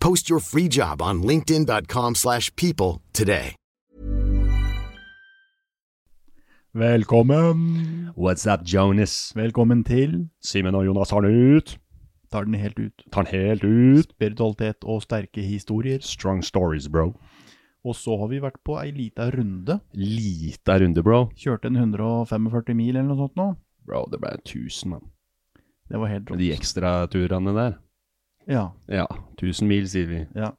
Post your free job on linkedin.com/people slash people today. Velkommen. What's up, Jonas? Velkommen til Simen og Jonas tar den ut. Tar den helt ut. Tar den helt ut. Spiritualitet og sterke historier. Strong stories, bro. Og så har vi vært på ei lita runde. Lita runde, bro. Kjørte en 145 mil eller noe sånt nå. Bro, det ble 1000, mann. Det var helt rått. de ekstraturene der. Ja, Ja, 1000 mil, sier vi. ja.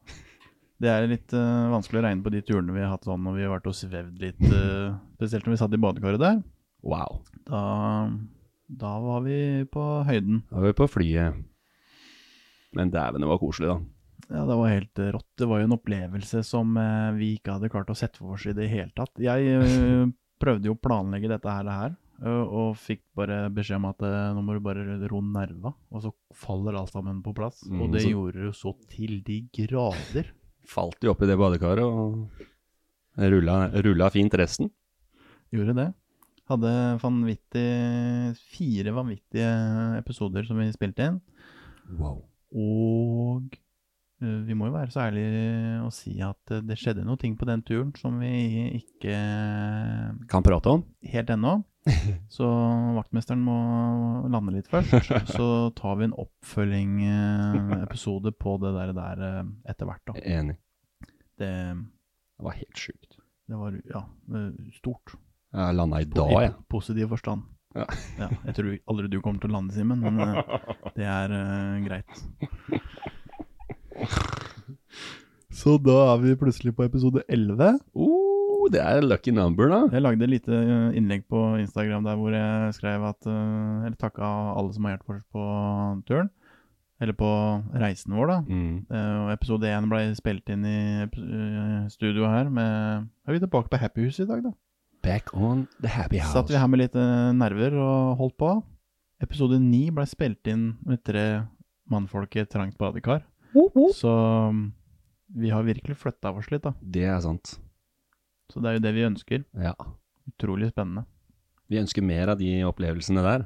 Det er litt uh, vanskelig å regne på de turene vi har hatt sånn når vi har vært og svevd litt. Uh, spesielt når vi satt i badekaret der. Wow. Da, da var vi på høyden. Da var vi på flyet. Men dæven, det var koselig, da. Ja, det var helt eh, rått. Det var jo en opplevelse som vi ikke hadde klart å sette for oss i det hele tatt. Jeg prøvde jo å planlegge dette her, det her og fikk bare beskjed om at eh, nå må du bare ro nerva, og så faller alt sammen på plass. Mm, og det så- gjorde du så til de grader. Falt jo oppi det badekaret og rulla, rulla fint resten. Gjorde det. Hadde vanvittig, fire vanvittige episoder som vi spilte inn. Wow. Og eh, vi må jo være så ærlige og si at eh, det skjedde noen ting på den turen som vi ikke Kan prate om. helt ennå. Så vaktmesteren må lande litt først. Så tar vi en oppfølging-episode på det der, der eh, etter hvert. da. Enig. Det, Det var helt sjukt. det var ja, eh, stort. Jeg landa i dag, jeg. I positiv forstand. Ja. Ja, jeg tror aldri du kommer til å lande, Simen, men eh, det er uh, greit. Så da er vi plutselig på episode 11. Uh, det er lucky number, da. Jeg lagde et lite eh, innlegg på Instagram der hvor jeg skrev at eh, Eller takka alle som har hjulpet oss på turen. Eller på reisen vår, da. Mm. Eh, episode 1 ble spilt inn i studio her med Er vi tilbake på Happy House i dag, da? Back on the happy house. Satt vi her med litt nerver og holdt på. Episode 9 ble spilt inn med tre mannfolk i et trangt badekar. Så mm, vi har virkelig flytta oss litt, da. Det er sant. Så det er jo det vi ønsker. Ja. Utrolig spennende. Vi ønsker mer av de opplevelsene der.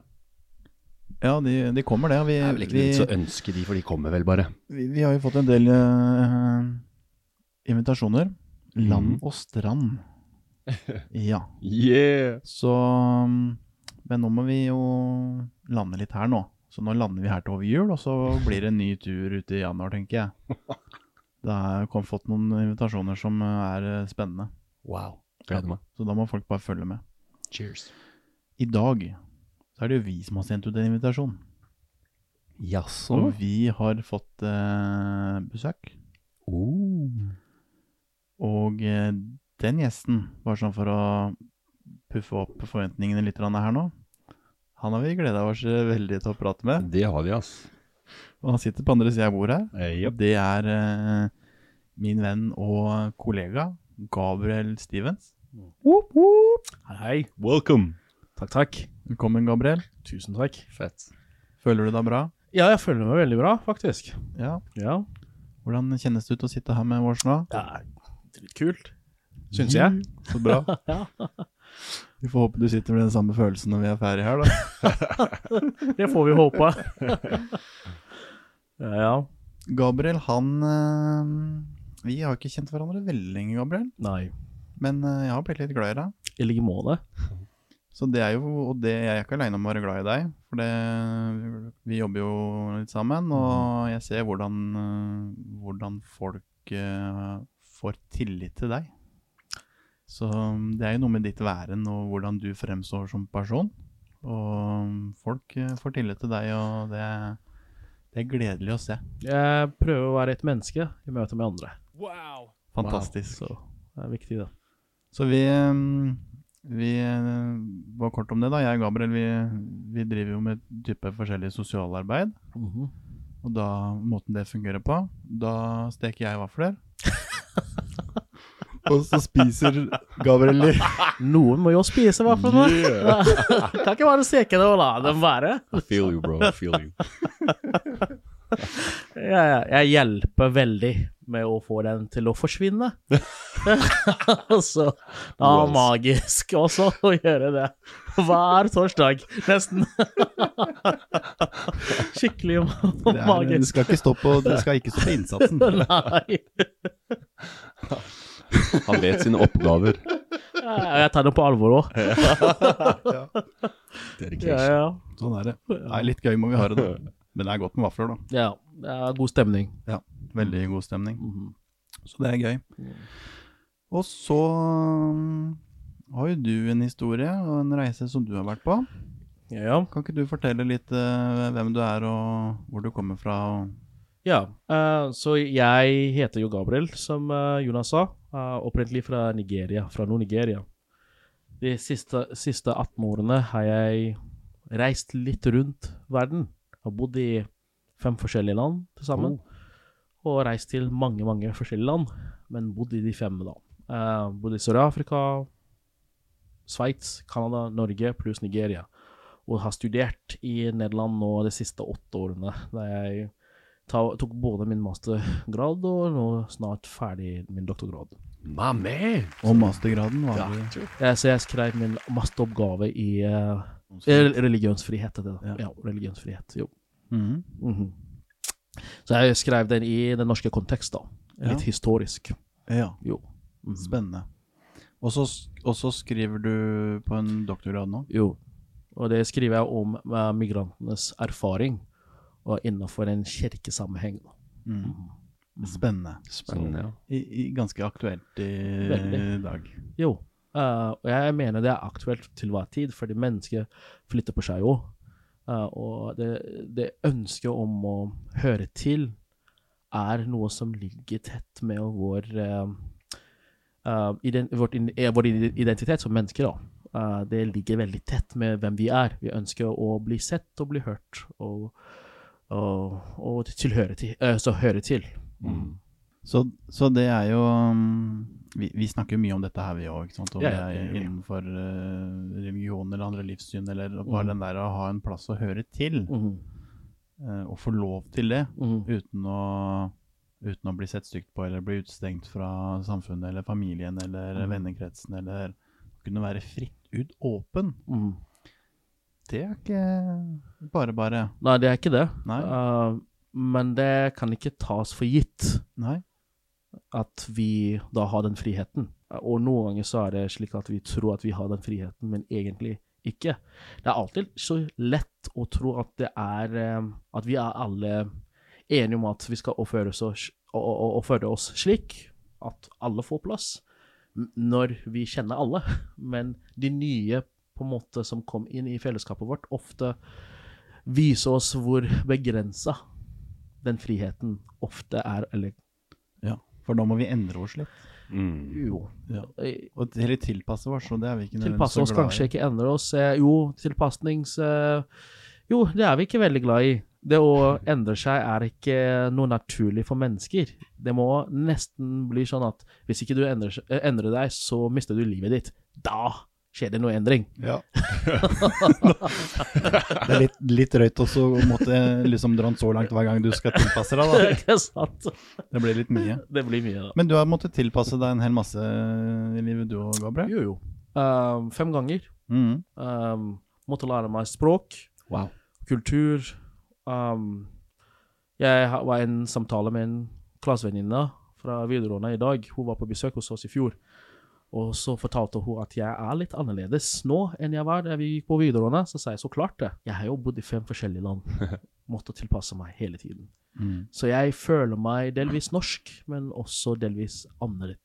Ja, de, de kommer, det. Vi, Det er vel ikke vi, så ønsker ønske de, for de kommer vel bare. vi, vi har jo fått en del uh, invitasjoner. Land Mhm. og strand. Ja. Yeah! Så Men nå må vi jo lande litt her nå. Så nå lander vi her til over jul, og så blir det en ny tur ute i januar, tenker jeg. Det har fått noen invitasjoner som er eh, spennende. Wow. Gleder meg. Så da må folk bare følge med. Cheers. I dag så er det jo vi som har sendt ut en invitasjon. Jaså? Og vi har fått eh, besøk. Oh. Og eh, den gjesten, bare sånn for å puffe opp forventningene litt her nå, han har vi gleda oss eh, veldig til å prate med. Det har vi, ass. Og han sitter på andre sida av bordet her. Eh, yep. det er eh, min venn og kollega Gabriel Stevens. Hei, hei. Welcome. Takk, takk. Velkommen, Gabriel. Tusen takk. Fett. Føler du deg bra? Ja, jeg føler meg veldig bra, faktisk. Ja. Ja. Hvordan kjennes det ut å sitte her med vårs nå? Ja, litt kult. Syns jeg. Så bra. Vi får håpe du sitter med den samme følelsen når vi er ferdig her, da. Det får vi håpe. ja, ja. Gabriel, han eh, Vi har ikke kjent hverandre veldig lenge, Gabriel. Nei. Men eh, jeg har blitt litt glad i deg. I like måte. Så det er jo Og det, jeg er ikke aleine om å være glad i deg. For det, vi jobber jo litt sammen, og jeg ser hvordan, eh, hvordan folk eh, får tillit til deg. Så um, det er jo noe med ditt væren og hvordan du fremstår som person. Og um, folk eh, får tillit til deg, og det, det er gledelig å se. Jeg prøver å være et menneske i møte med andre. Fantastisk. Så det er viktig, da. Så vi, um, vi var kort om det, da. Jeg og Gabriel vi, vi driver jo med type forskjellig sosialarbeid. Mhm. Og da, måten det fungerer på Da steker jeg vafler. og så spiser Gabriel litt. Noen må jo spise, hva Yeah. kan ikke bare steke det og la dem være. I feel you, bro. I feel you. Jeg, jeg, jeg hjelper veldig med å få den til å forsvinne. så det er magisk også å gjøre det hver torsdag, nesten. Skikkelig er, det magisk. skal ikke stå på, det skal ikke stå på innsatsen. Nei. Han vet sine oppgaver. Ja, Jeg tar det på alvor òg. Ja, ja. Sånn er det. Nei, litt gøy må vi ha det, da. Men det er godt med vafler, da. ja, det er god stemning. Ja, Veldig god stemning. Mhm. Så det er gøy. Og så har jo du en historie og en reise som du har vært på. Ja. Kan ikke du fortelle litt uh, hvem du er og hvor du kommer fra? Ja, uh, så jeg heter jo Gabriel, som uh, Jonas sa. opprinnelig fra Nigeria, fra Nord-Nigeria. De siste, siste 18 årene har jeg reist litt rundt verden. Har bodd i fem forskjellige land til sammen. Og reist til mange, mange forskjellige land, men bodd i de fem da. Uh, bodd i Sør-Afrika, Sveits, Canada, Norge pluss Nigeria. Og har studert i Nederland nå de siste åtte årene. Da jeg tok både min mastergrad og nå snart ferdig min doktorgrad. Mamma! Og mastergraden var det. Eh, Så jeg skrev min masteroppgave i eh, religionsfrihet. heter det. Ja. Ja, religionsfrihet. Jo. Mm. Mm -hmm. Så jeg skrev den i den norske kontekst, da. Litt Ja. historisk. Ja, Jo. Mhm. spennende. Og så, skriver du på en doktorgrad nå? Jo. Og det skriver jeg om eh, migrantenes erfaring, og innenfor en kirkesammenheng. da. Mhm. Spennende. Spennende, ja. I, i, ganske aktuelt i Veldig. dag. Jo. Eh, og jeg mener det er aktuelt til hver tid, fordi mennesker flytter på seg jo. Uh, og det, det ønsket om å høre til er noe som ligger tett med vår, uh, ident vårt, eh, vår identitet som mennesker. det ligger veldig tett med hvem vi er. Vi ønsker å bli sett og bli hørt, og, og, og tilhøre til, høre til. Mm. Så, så det er jo um, vi, vi snakker jo mye om dette her, vi òg. Om Ja, det er innenfor uh, religion eller andre livssyn, eller bare mm. den der å ha en plass å høre til. Mm. Uh, og få lov til det, mm. uten å, uten å bli sett stygt på eller bli utestengt fra samfunnet eller familien eller Mhm. vennekretsen, eller kunne være fritt ut åpen. Mhm. Det er ikke bare bare. Nei, det er ikke det. Nei. Uh, men det kan ikke tas for gitt Nei. At vi da har den friheten. Og noen ganger så er det slik at vi tror at vi har den friheten, men egentlig ikke. Det er alltid så lett å tro at det er eh, At vi er alle enige om at vi skal oppføre oss, oppføre oss slik at alle får plass, når vi kjenner alle. Men de nye på en måte som kom inn i fellesskapet vårt, ofte viser oss hvor begrensa den friheten ofte er, eller Ja. For da må vi endre oss litt. Mm. jo. Ja. Og eller tilpasse oss, og det er vi ikke nødvendigvis Tilpasse så oss, glad i. kanskje ikke endre oss. Eh, Jo, tilpasnings... eh, Jo, det er vi ikke veldig glad i. Det å endre seg er ikke noe naturlig for mennesker. Det må nesten bli sånn at hvis ikke du endrer, eh, endrer deg, så mister du livet ditt. Da skjer det noe endring. Ja. det er litt, litt drøyt også å måtte liksom dra den så langt hver gang du skal tilpasse deg, da. Ikke sant? Det blir litt mye. Det blir mye, da. Men du har måttet tilpasse deg en hel masse i livet du òg, Gabriel? Jo, jo. Um, fem ganger. Mm. Um, måtte lære meg språk, Wow. kultur. Um, jeg var i en samtale med en klassevenninne fra videregående i dag. Hun var på besøk hos oss i fjor. Og så fortalte hun at jeg er litt annerledes nå enn jeg var da vi gikk på videregående. Så sa jeg så klart det. Jeg har jo bodd i fem forskjellige land. Måtte tilpasse meg hele tiden. Mm. Så jeg føler meg delvis norsk, men også delvis andre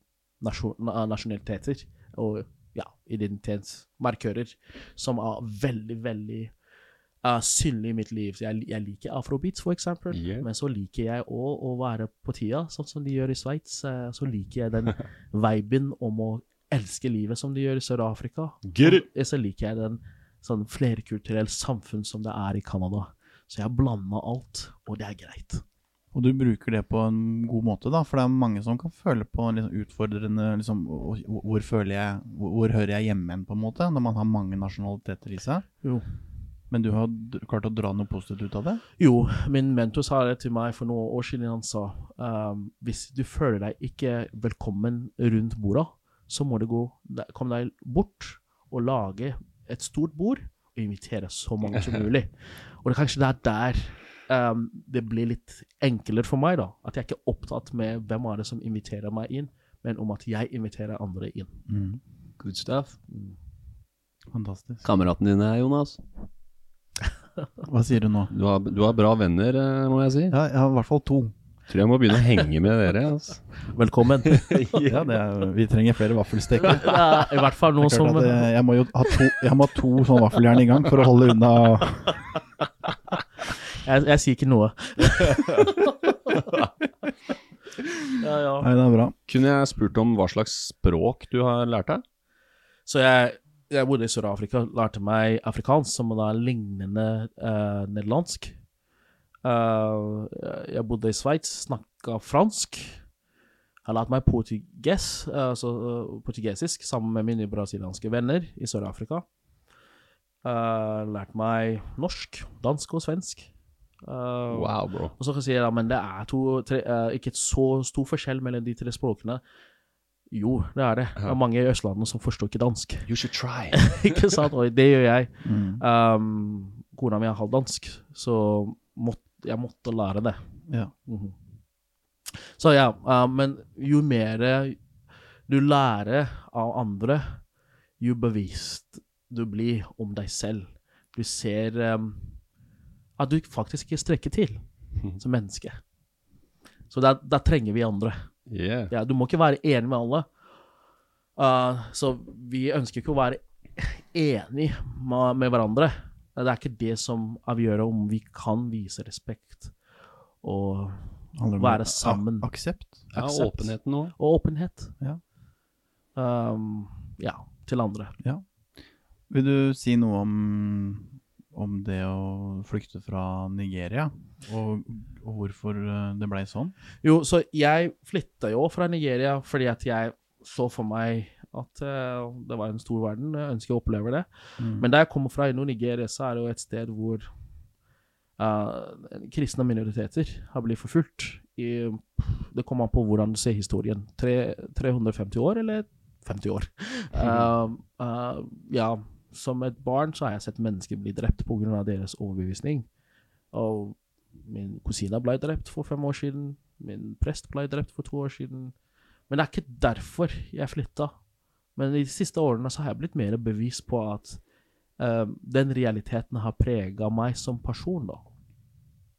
nasjon nasjonaliteter og ja, identitetsmarkører som er veldig, veldig uh, synlig i mitt liv. Jeg, jeg liker afrobeats, for eksempel, Yeah. men så liker jeg òg å være på tida, sånn som de gjør i Sveits. Uh, så liker jeg den viben om å elske livet som de gjør i Sør-Afrika. Get it! Og så liker jeg den sånn flerkulturell samfunn som det er i Canada. Så jeg har blanda alt, og det er greit. Og du bruker det på en god måte, da, for det er mange som kan føle på liksom utfordrende liksom, hvor, hvor føler jeg, hvor, hvor hører jeg hjemme hen, på en måte, når man har mange nasjonaliteter i seg. Jo. Men du har klart å dra noe positivt ut av det? Jo, min mentor sa det til meg for noen år siden. Han sa um, hvis du føler deg ikke velkommen rundt bordet, så må du gå, komme deg bort og lage et stort bord og invitere så mange som mulig. Og det er kanskje det er der um, det blir litt enklere for meg, da. At jeg ikke er opptatt med hvem er det som inviterer meg inn, men om at jeg inviterer andre inn. Good stuff. Fantastisk. Kameratene dine, Jonas. Hva sier du nå? Du har, du har bra venner, eh, må jeg si. Ja, jeg har i hvert fall to. Tror jeg må begynne å henge med dere. Altså. Velkommen. Ja, det er, vi trenger flere vaffelsteker. Er I hvert fall Det noen som klart jeg, jeg må jo ha to, jeg må ha to sånne vaffeljern i gang for å holde unna Jeg, jeg sier ikke noe. ja, ja. Nei, det er bra. Kunne jeg spurt om hva slags språk du har lært deg? Så jeg, jeg bodde i Sør-Afrika, lærte meg afrikansk, som er lignende eh, nederlandsk. Eh, jeg bodde i Sveits, snakka fransk. Jeg har lært meg portuges, altså portugesisk sammen med mine brasilianske venner i Sør-Afrika. Uh, lært meg norsk, dansk og svensk. Uh, Wow, bro. Og så kan jeg si ja, men det er to, tre, uh, ikke så stor forskjell mellom de tre språkene. Jo, det er det. Det er mange i Østlandet som forstår ikke dansk. You should try. ikke sant? Og det gjør jeg. Mm. Um, kona mi er halvdansk, så måtte, jeg måtte lære det. Ja. Mhm. Så ja, uh, men jo mer du lærer av andre, jo bevisst du blir om deg selv. Du ser um, at du faktisk ikke strekker til som menneske. Så da, der trenger vi andre. Yeah. Ja, du må ikke være enig med alle. Uh, så vi ønsker ikke å være enig med, med hverandre. Det er ikke det som avgjør om vi kan vise respekt og, Være sammen. Aksept. Ja, åpenheten òg. og åpenhet. Ja. Um, ja, til andre. Vil du si noe om, om det å flykte fra Nigeria, og, og hvorfor eh, det ble sånn? Jo, så jeg flytta jo fra Nigeria fordi at jeg så for meg at uh, det var en stor verden. Jeg ønsker å oppleve det. Men der jeg kommer fra, i Nigeria, så er det jo et sted hvor uh, kristne minoriteter har blitt forfulgt. I, det kommer an på hvordan du ser historien. Tre, 350 år, eller 50 år? Eh, Uh, ja, som et barn så har jeg sett mennesker bli drept pga. deres overbevisning. Og min kusine ble drept for fem år siden. Min prest ble drept for to år siden. Men det er ikke derfor jeg flytta. Men de siste årene så har jeg blitt mer bevis på at eh, den realiteten har prega meg som person, da.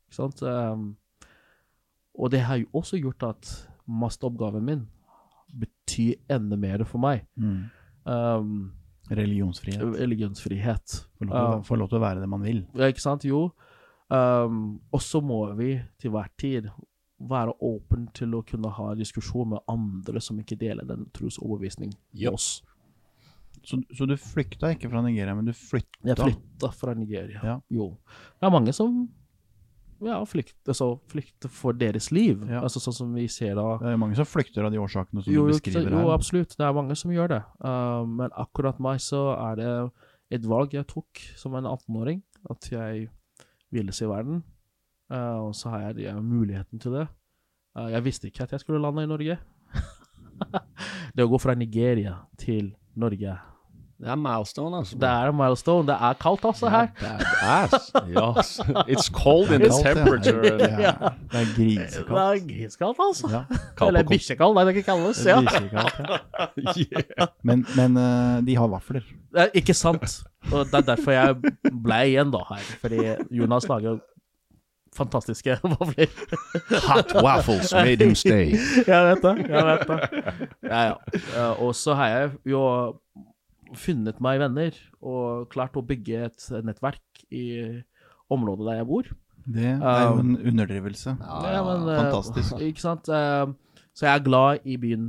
Ikke sant? Um, og det har jo også gjort at masteroppgaven min betyr enda mer for meg. Mm. Um, Religionsfrihet. religionsfrihet. Få lov, lov til å være det man vil. ja, ikke sant? Jo. Um, og så må vi til hver tid være åpen til å kunne ha diskusjon med andre som ikke deler den trosoverbevisning med oss. Så, så du flykta ikke fra Nigeria, men du flytta? Jeg flytta fra Nigeria. Ja. Jo. Det er mange som ja, flykter, altså, flykte for deres liv. Ja. Altså Sånn som vi ser da Det er mange som flykter av de årsakene som jo, du beskriver beskriver jo, her. absolutt. Det er mange som gjør det. Uh, men akkurat meg så er det et valg jeg tok som en 18-åring. At jeg ville se verden. Uh, og så har jeg, jeg muligheten til det. Uh, jeg visste ikke at jeg skulle lande i Norge. det å gå fra Nigeria til Norge Det er milestone, altså. Det er milestone. Det er kaldt altså her. Badass. yes. It's cold in the temperature. ja. Det er, er Det er grisekaldt, altså. Ja, Eller bikkjekaldt, nei, det kan ikke kalles. Ja. ja. yeah. Men, men eh, de har vafler. Det er ikke sant. Og det er derfor jeg ble igjen da her. Fordi Jonas lager fantastiske vafler. Hot waffles made him stay. jeg vet det. Jeg vet det. Ja, ja. Eh, Og så har jeg jo funnet meg venner og klart å bygge et nettverk i området der jeg bor. Det er jo en underdrivelse. Ja, men, eh, fantastisk. Ikke sant? Eh, Så jeg er glad i byen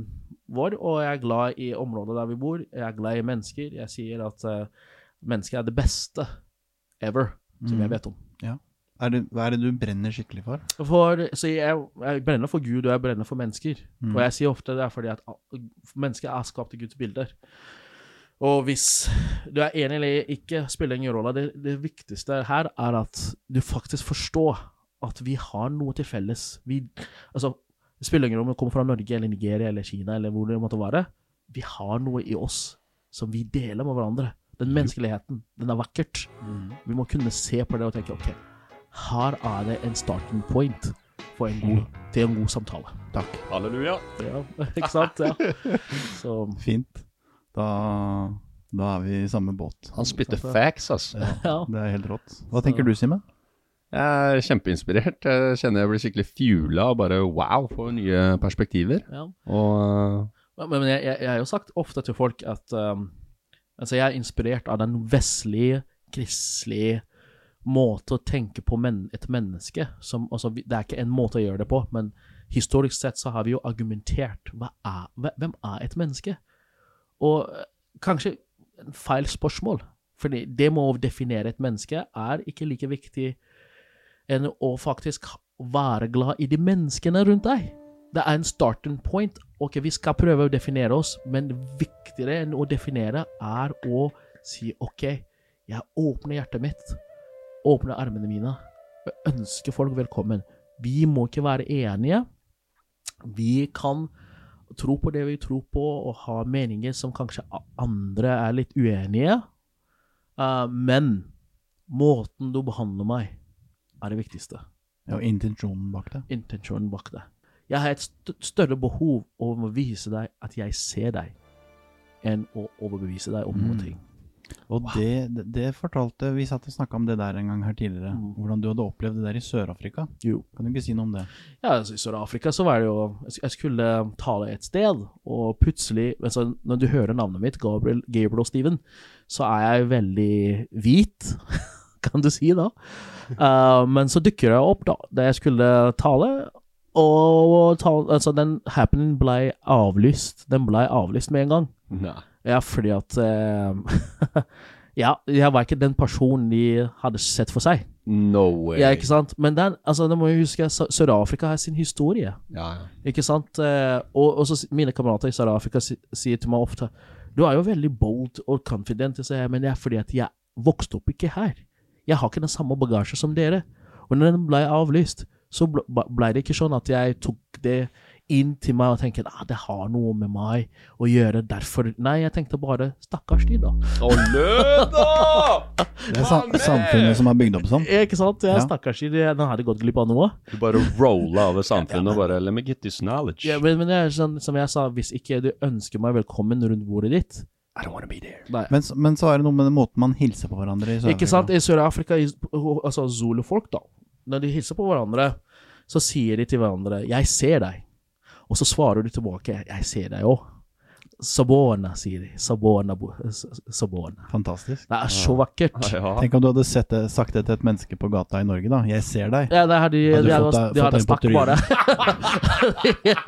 vår, og jeg er glad i området der vi bor. Jeg er glad i mennesker. Jeg sier at eh, mennesker er det beste ever som Mm. jeg vet om. Er det, hva er det du brenner skikkelig for? For, så jeg, jeg brenner for Gud, og jeg brenner for mennesker. Mm. Og jeg sier ofte det er fordi at mennesker er skapt i Guds bilder. Og hvis du er enig eller ikke, spiller ingen rolle. Det, det viktigste her er at du faktisk forstår at vi har noe til felles. Vi, altså, det spiller ingen rolle om du kommer fra Norge eller Nigeria eller Kina eller hvor det måtte være. Vi har noe i oss som vi deler med hverandre. Den menneskeligheten. Den er vakkert. Vi må kunne se på det og tenke OK, her er det en starting point for en god, til en god samtale. Takk. Halleluja. Ja, ikke sant? Ja. Så Fint. Da, da er vi i samme båt. Han spytter facts, altså. ja. Det er helt rått. Hva tenker du, Simen? Jeg er kjempeinspirert. Jeg kjenner jeg blir skikkelig fjula og bare wow, får nye perspektiver. ja. Og Men, men jeg, jeg, jeg har jo sagt ofte til folk at um, altså jeg er inspirert av den vestlige, kristelige måte å tenke på men, et menneske som, altså, Det er ikke en måte å gjøre det på, men historisk sett så har vi jo argumentert er, Hvem er et menneske? Og eh, kanskje en feil spørsmål, for det med å definere et menneske er ikke like viktig enn å faktisk være glad i de menneskene rundt deg. Det er en starting point. Ok, vi skal prøve å definere oss, men viktigere enn å definere er å si ok, jeg åpner hjertet mitt, åpner armene mine, og ønsker folk velkommen. Vi må ikke være enige. Vi kan tro på det vi tror på, og ha meninger som kanskje andre er litt uenige. Uh, men måten du behandler meg, er det viktigste Ja, og intensjonen bak det. intensjonen bak det. Jeg har et st større behov om å vise deg at jeg ser deg, enn å overbevise deg om Mm. noe. Og det, det, det fortalte Vi satt og snakka om det der en gang her tidligere. Mm. Hvordan du hadde opplevd det der i Sør-Afrika. Jo. Kan du ikke si noe om det? Ja, altså, I Sør-Afrika så var det jo jeg- skulle tale et sted, og plutselig altså, Når du hører navnet mitt, Gabriel, Gabriel Steven, så er jeg veldig hvit, kan du si da. Uh, men så dukker jeg opp da da jeg skulle tale, og tale, altså, den happening ble avlyst. Den ble avlyst med en gang. nei. Ja, fordi at eh, Ja, jeg var ikke den personen de hadde sett for seg. No way. Ja, ikke sant? Men den, altså, da må vi huske Sør-Afrika har sin historie. Ja, ja. Ikke sant? Eh, og, og så mine kamerater i Sør-Afrika si, sier til meg ofte Du er jo veldig bold og confident, jeg men det er fordi at jeg vokste opp ikke her. Jeg har ikke den samme bagasje som dere. Og når den ble avlyst, så ble, ble det ikke sånn at jeg tok det inn til meg og tenker at ah, det har noe med meg å gjøre, derfor Nei, jeg tenkte bare stakkars de, da. Å, lød, da! Det er sa samfunnet som er bygd opp sånn. Ikke sant? Ja, Ja. stakkars de, de hadde gått glipp av noe. Du bare rolla over samfunnet og bare Let me get this knowledge. Ja, men, men det er sånn, som jeg sa, hvis ikke du ønsker meg velkommen rundt bordet ditt I don't wanna be there. Nei. Men, men så er det noe med den måten man hilser på hverandre i Sør-Afrika. Ikke sant? I Sør-Afrika, altså altså zulufolk, da, når de hilser på hverandre, så sier de til hverandre 'Jeg ser deg', og så svarer du tilbake 'Jeg ser deg òg'. Sabona, sier de. Sabona, sabona. Fantastisk. Det er så vakkert. Ja. Tenk om du hadde sett det, sagt det til et menneske på gata i Norge, da. 'Jeg ser deg'. Ja, det hadde de, Hadde du de fått deg- de fått hadde snakket bare.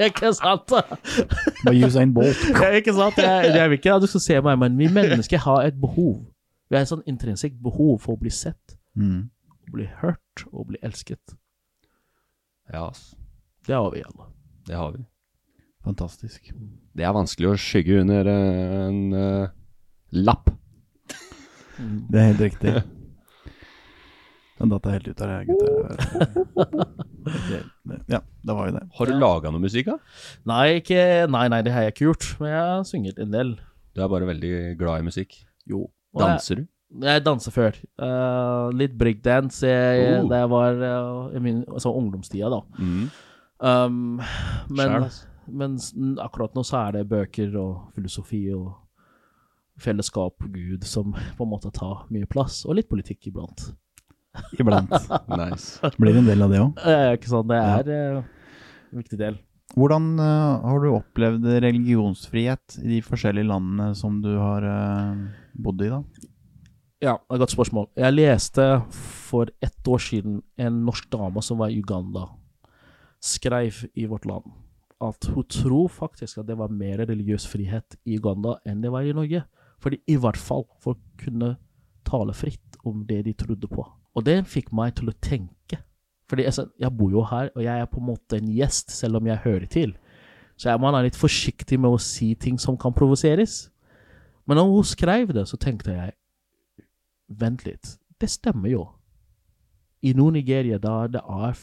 ikke sant? Bare Usain Bolt. Ja, ikke sant? Jeg, jeg vil ikke at du skal se meg, men vi mennesker har et behov. Vi har et sånn intrinsikt behov for å bli sett, Mm. bli hørt og bli elsket. Ja. Det har vi alle. Det har vi. Fantastisk. Det er vanskelig å skygge under eh, en uh, lapp. Det er helt riktig. Den datt jeg helt ut av det, gutter. Ja, det var jo det. Har du laga noe musikk, da? Nei, ikke, nei, nei, det har jeg ikke gjort. Men jeg har sunget en del. Du er bare veldig glad i musikk. Jo. Og Danser du? Jeg danser før. Uh, litt breakdance jeg, Oh. da jeg var uh, i min altså, ungdomstida, da. Mm. Um, men, men akkurat nå så er det bøker og filosofi og fellesskap og Gud som på en måte tar mye plass, og litt politikk iblant. Iblant. Nice. Blir en del av det òg. Eh, ikke sant? Det er ja. en viktig del. Hvordan uh, har du opplevd religionsfrihet i de forskjellige landene som du har uh, bodd i, da? Ja, det er et godt spørsmål. Jeg leste for ett år siden en norsk dame som var i Uganda, skrev i Vårt Land at hun tror faktisk at det var mer religiøs frihet i Uganda enn det var i Norge. Fordi i hvert fall folk kunne tale fritt om det de trodde på. Og det fikk meg til å tenke. Fordi jeg, jeg bor jo her, og jeg er på en måte en gjest, selv om jeg hører til. Så jeg, man er litt forsiktig med å si ting som kan provoseres. Men når hun skrev det, så tenkte jeg Vent litt. Det stemmer jo. I Nord-Nigeria, da det er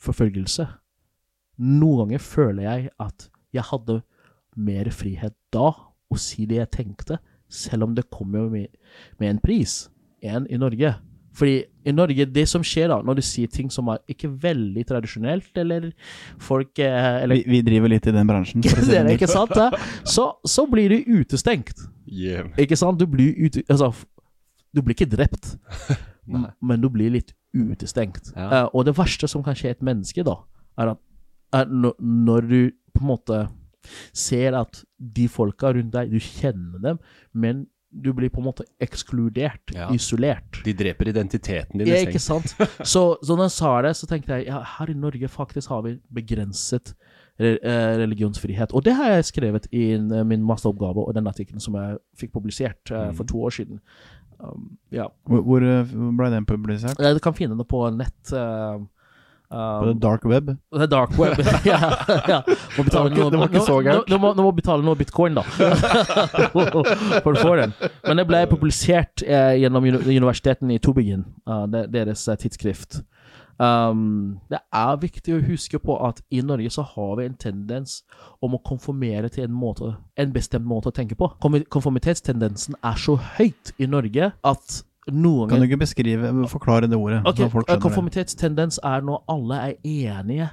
forfølgelse Noen ganger føler jeg at jeg hadde mer frihet da å si det jeg tenkte, selv om det kommer med, med en pris, enn i Norge. Fordi i Norge, det som skjer da, når du sier ting som er ikke veldig tradisjonelt, eller folk eh, eller, Vi, vi driver litt i den bransjen. Det er ikke sant? da? Så, så blir du utestengt. Yeah. Ikke sant? Du blir ute... Altså, du blir ikke drept, men du blir litt utestengt. Ja. Uh, og det verste som kan skje et menneske, da, er at er når, du på en måte ser at de folka rundt deg, du kjenner dem, men du blir på en måte ekskludert, Ja. isolert. De dreper identiteten din. Ja, ikke sant? Så, så når jeg sa det, så tenkte jeg ja, her i Norge faktisk har vi begrenset eh, religionsfrihet. Og det har jeg skrevet i eh, min masteroppgave og den artikkelen som jeg fikk publisert eh, for to år siden. Um, ja. Hvor, hvor ble den publisert? Du kan finne den på nett. Eh, På um, dark web? The dark web. ja, ja. Må betale Det var ikke- det var ikke så gærent. nå- Du må, må betale noe bitcoin, da. For å få den. Men det ble publisert eh, gjennom universiteten i Tubingen, uh, deres uh, tidsskrift. Um, det er viktig å huske på at i Norge så har vi en tendens om å konformere til en, måte, en bestemt måte å tenke på. Konformitetstendensen er så høyt i Norge at noen Kan du ikke beskrive, forklare det ordet? Okay, folk? Konformitetstendens er når alle er enige,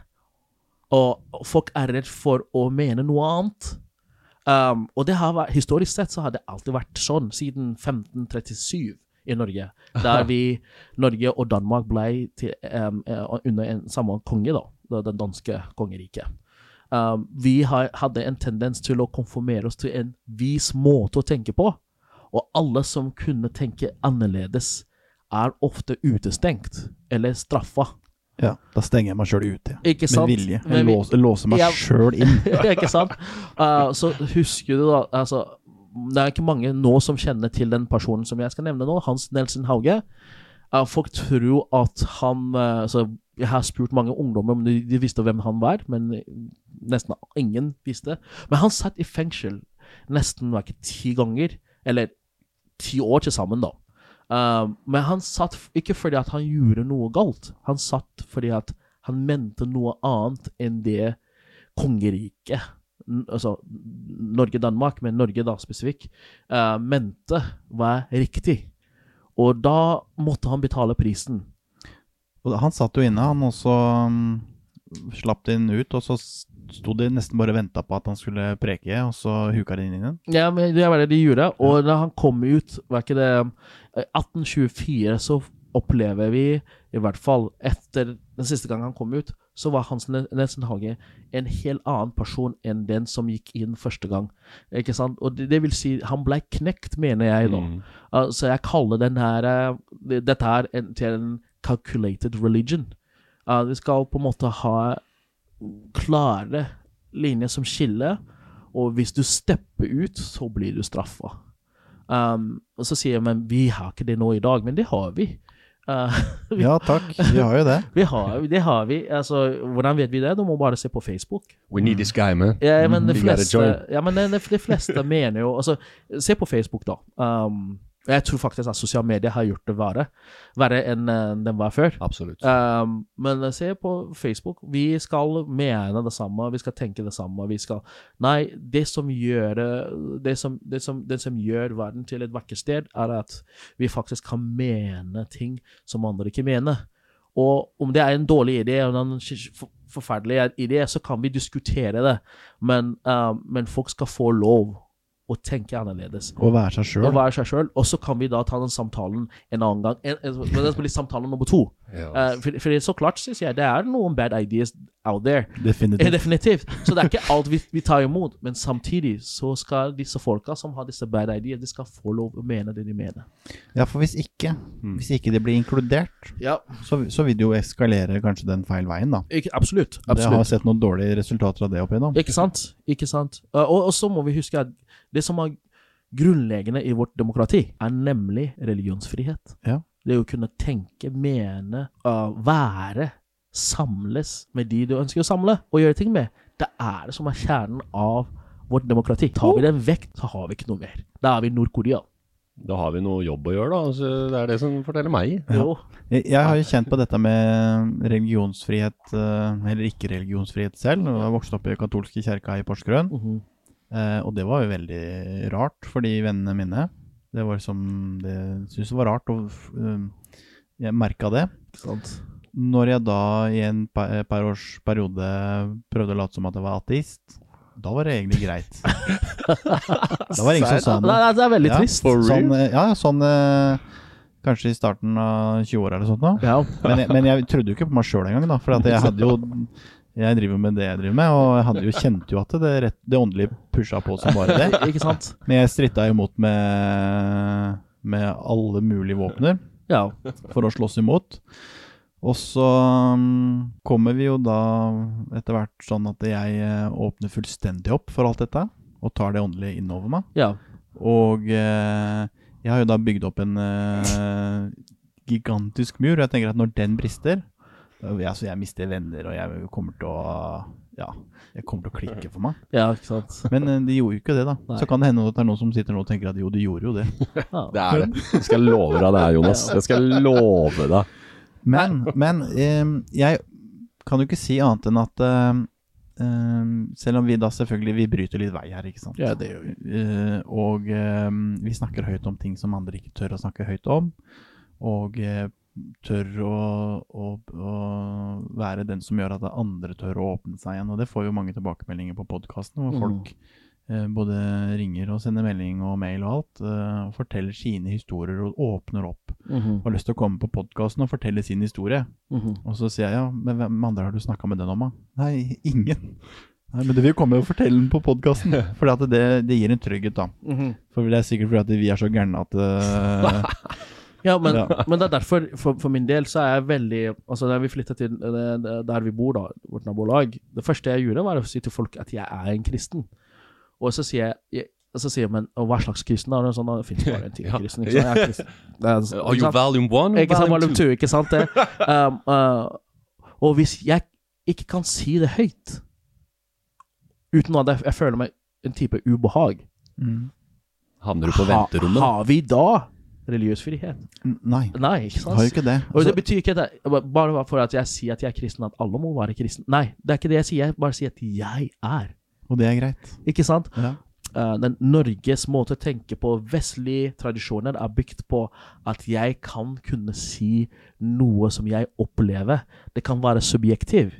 og folk er redd for å mene noe annet. Um, og det har vært, historisk sett så har det alltid vært sånn, siden 1537 i Norge. Der vi, Norge og Danmark ble til, um, eh, under en samme konge, da, den danske kongeriket. Um, vi har, hadde en tendens til å konformere oss til en vis måte å tenke på. Og alle som kunne tenke annerledes, er ofte utestengt eller straffa. Ja, da stenger jeg meg sjøl ute. Ikke sant? Med vilje. Jeg låser, låser meg Ja. sjøl inn. ikke sant? Uh, så husker du da altså, Det er ikke mange nå som kjenner til den personen som jeg skal nevne nå, Hans Nelson Hauge. Uh, folk tror at han uh, Jeg har spurt mange ungdommer om de, de visste hvem han var, men nesten ingen visste. Men han satt i fengsel nesten var ikke ti ganger, eller ti år til sammen, da. Uh, men han satt ikke fordi at han gjorde noe galt. Han satt fordi at han mente noe annet enn det kongeriket, altså Norge-Danmark, men Norge da spesifikt, uh, mente var riktig. Og da måtte han betale prisen. Og han satt jo inne, han også um, slapp den ut, og så sto de nesten bare og venta på at han skulle preke, og så huka de inn igjen. Ja, men det var det de gjorde. Og da han kom ut, var ikke det eh, 1824, så opplever vi, i hvert fall etter den siste gangen han kom ut, så var Hans Nelson Hage en helt annen person enn den som gikk inn første gang. Ikke sant? Og det, det vil si, han ble knekt, mener jeg da. Mm. Uh, så jeg kaller den her uh, Dette er en, til en calculated religion. Uh, vi skal på en måte ha klare linjer som skiller, og hvis du stepper ut, så blir du straffa. Um, og så sier jeg men vi har ikke det nå i dag, men det har vi. Uh, vi, Ja takk, vi har jo det. vi har, det har vi. Altså, hvordan vet vi det? Du må bare se på Facebook. We need this guy, man. Ja, men de fleste, ja, men de, de fleste mener jo altså, Se på Facebook, da. Um, jeg tror faktisk at sosiale medier har gjort det verre, verre enn uh, den var før. Absolutt. Um, men se på Facebook. Vi skal mene det samme, vi skal tenke det samme. Vi skal Nei, det som gjør det, det, som, det, som, det som gjør verden til et vakkert sted, er at vi faktisk kan mene ting som andre ikke mener. Og om det er en dårlig idé eller en forferdelig idé, så kan vi diskutere det. Men, um, men folk skal få lov å tenke annerledes Å være seg og sjøl. være seg selv. Og så kan vi da ta den samtalen en annen gang. En, en, men det blir samtale nummer to. Ja. Uh, for, for så klart synes jeg det er noen bad ideas out there. Eh, Definitivt. Definitivt. Så det er ikke alt vi, vi tar imot. Men samtidig så skal disse folka som har disse bad ideas, de skal få lov å mene det de mener. Ja, for hvis ikke, hvis ikke det blir inkludert, Ja, så, så vil det jo eskalere kanskje den feil veien, da. ikke, absolutt. Jeg har sett noen dårlige resultater av det opp igjennom. Ikke sant? Ikke sant? Uh, og, og så må vi huske at det som er grunnleggende i vårt demokrati, er nemlig religionsfrihet. Ja. Det å kunne tenke, mene, være, samles med de du ønsker å samle, og gjøre ting med. Det er det som er kjernen av vårt demokrati. Tar vi den vekk, så har vi ikke noe mer. Da er vi Nord-Korea. Da har vi noe jobb å gjøre, da. Altså, det er det som forteller meg. Jo. Jeg, har jo kjent på dette med religionsfrihet, eh, eller ikke religionsfrihet selv. Jeg har vokst opp i katolske kirka i Porsgrunn. Mhm. Eh, og det var jo veldig rart for de vennene mine. Det var som Det syntes det var rart, og uh, jeg merka det. Sant? Når jeg da i en eh, par års periode prøvde å late som at jeg var ateist, da var det egentlig greit. da var det ingen som sa Det noe. det er veldig Ja, trist. Sånn, eh, ja, sånn uh, Kanskje i starten av 20-åra eller sånt. Da. Ja. Men jeg, men jeg trodde jo ikke på meg sjøl engang, da. For jeg hadde jo Jeg driver med det jeg driver med, og jeg hadde jo kjente jo at det, rett, det åndelige pusha på som bare det. Ikke sant? Men jeg stritta imot med, med alle mulige våpner Ja. for å slåss imot. Og så mm, kommer vi jo da etter hvert sånn at jeg eh, åpner fullstendig opp for alt dette, og tar det åndelige innover meg. ja. Og eh, jeg har jo da bygd opp en eh, gigantisk mur, og jeg tenker at når den brister ja, Jeg mister venner, og jeg kommer til å Ja, jeg kommer til å klikke for meg. Ja, ikke sant. Men eh, de gjorde jo ikke det, da. Nei. Så kan det hende at det er noen som sitter nå og tenker at jo, de gjorde jo det. Ja. Det er det. Jeg skal love deg det er, Jonas. Jeg skal love deg. Men, men eh, jeg kan jo ikke si annet enn at eh, eh, Selv om vi da selvfølgelig Vi bryter litt vei her, ikke sant. Ja, det gjør vi. Uh, og eh, vi snakker høyt om ting som andre ikke tør å snakke høyt om. Og eh, tør å, å, å være den som gjør at andre tør å åpne seg igjen. Og det får jo mange tilbakemeldinger på podkasten, hvor Mm. folk eh, både ringer og sender melding og mail og alt, eh, og forteller sine historier og åpner opp. Mhm. Og har lyst til å komme på podkasten og fortelle sin historie. Mhm. Og så sier jeg ja, men hvem andre har du snakka med den om, da? Nei, ingen. Nei, Men du vil komme og fortelle den på podkasten, for det, det gir en trygghet, da. Mhm. For det er sikkert fordi vi er så gærne at eh, Ja, men, Ja. men det er derfor, for, for min del, så er jeg veldig Altså, da vi flytta til det, der vi bor, da, vårt nabolag Det første jeg gjorde, var å si til folk at jeg er en kristen. Og så sier jeg, jeg og så sier man og hva slags kristen er det? Sånn, det finnes bare en type kristen. Ikke sant? Jeg er kristen. Det er, Are ikke you volume one? Ikke sant, volume two? ikke sant det? Um, uh, og hvis jeg ikke kan si det høyt, uten at jeg, jeg føler meg en type ubehag, mm, Havner du på venterommet? har vi da religiøs frihet? Nei, Nei, ikke sant? har jo ikke det. Og det Altså, betyr ikke at jeg, bare for at jeg sier at jeg er kristen, at alle må være kristen. Nei, det er ikke det jeg sier. Jeg bare sier at jeg er. og det er greit. Ikke sant? Ja. Uh, den Norges måte å tenke på, vestlige tradisjoner, er bygd på at jeg kan kunne si noe som jeg opplever. Det kan være subjektiv,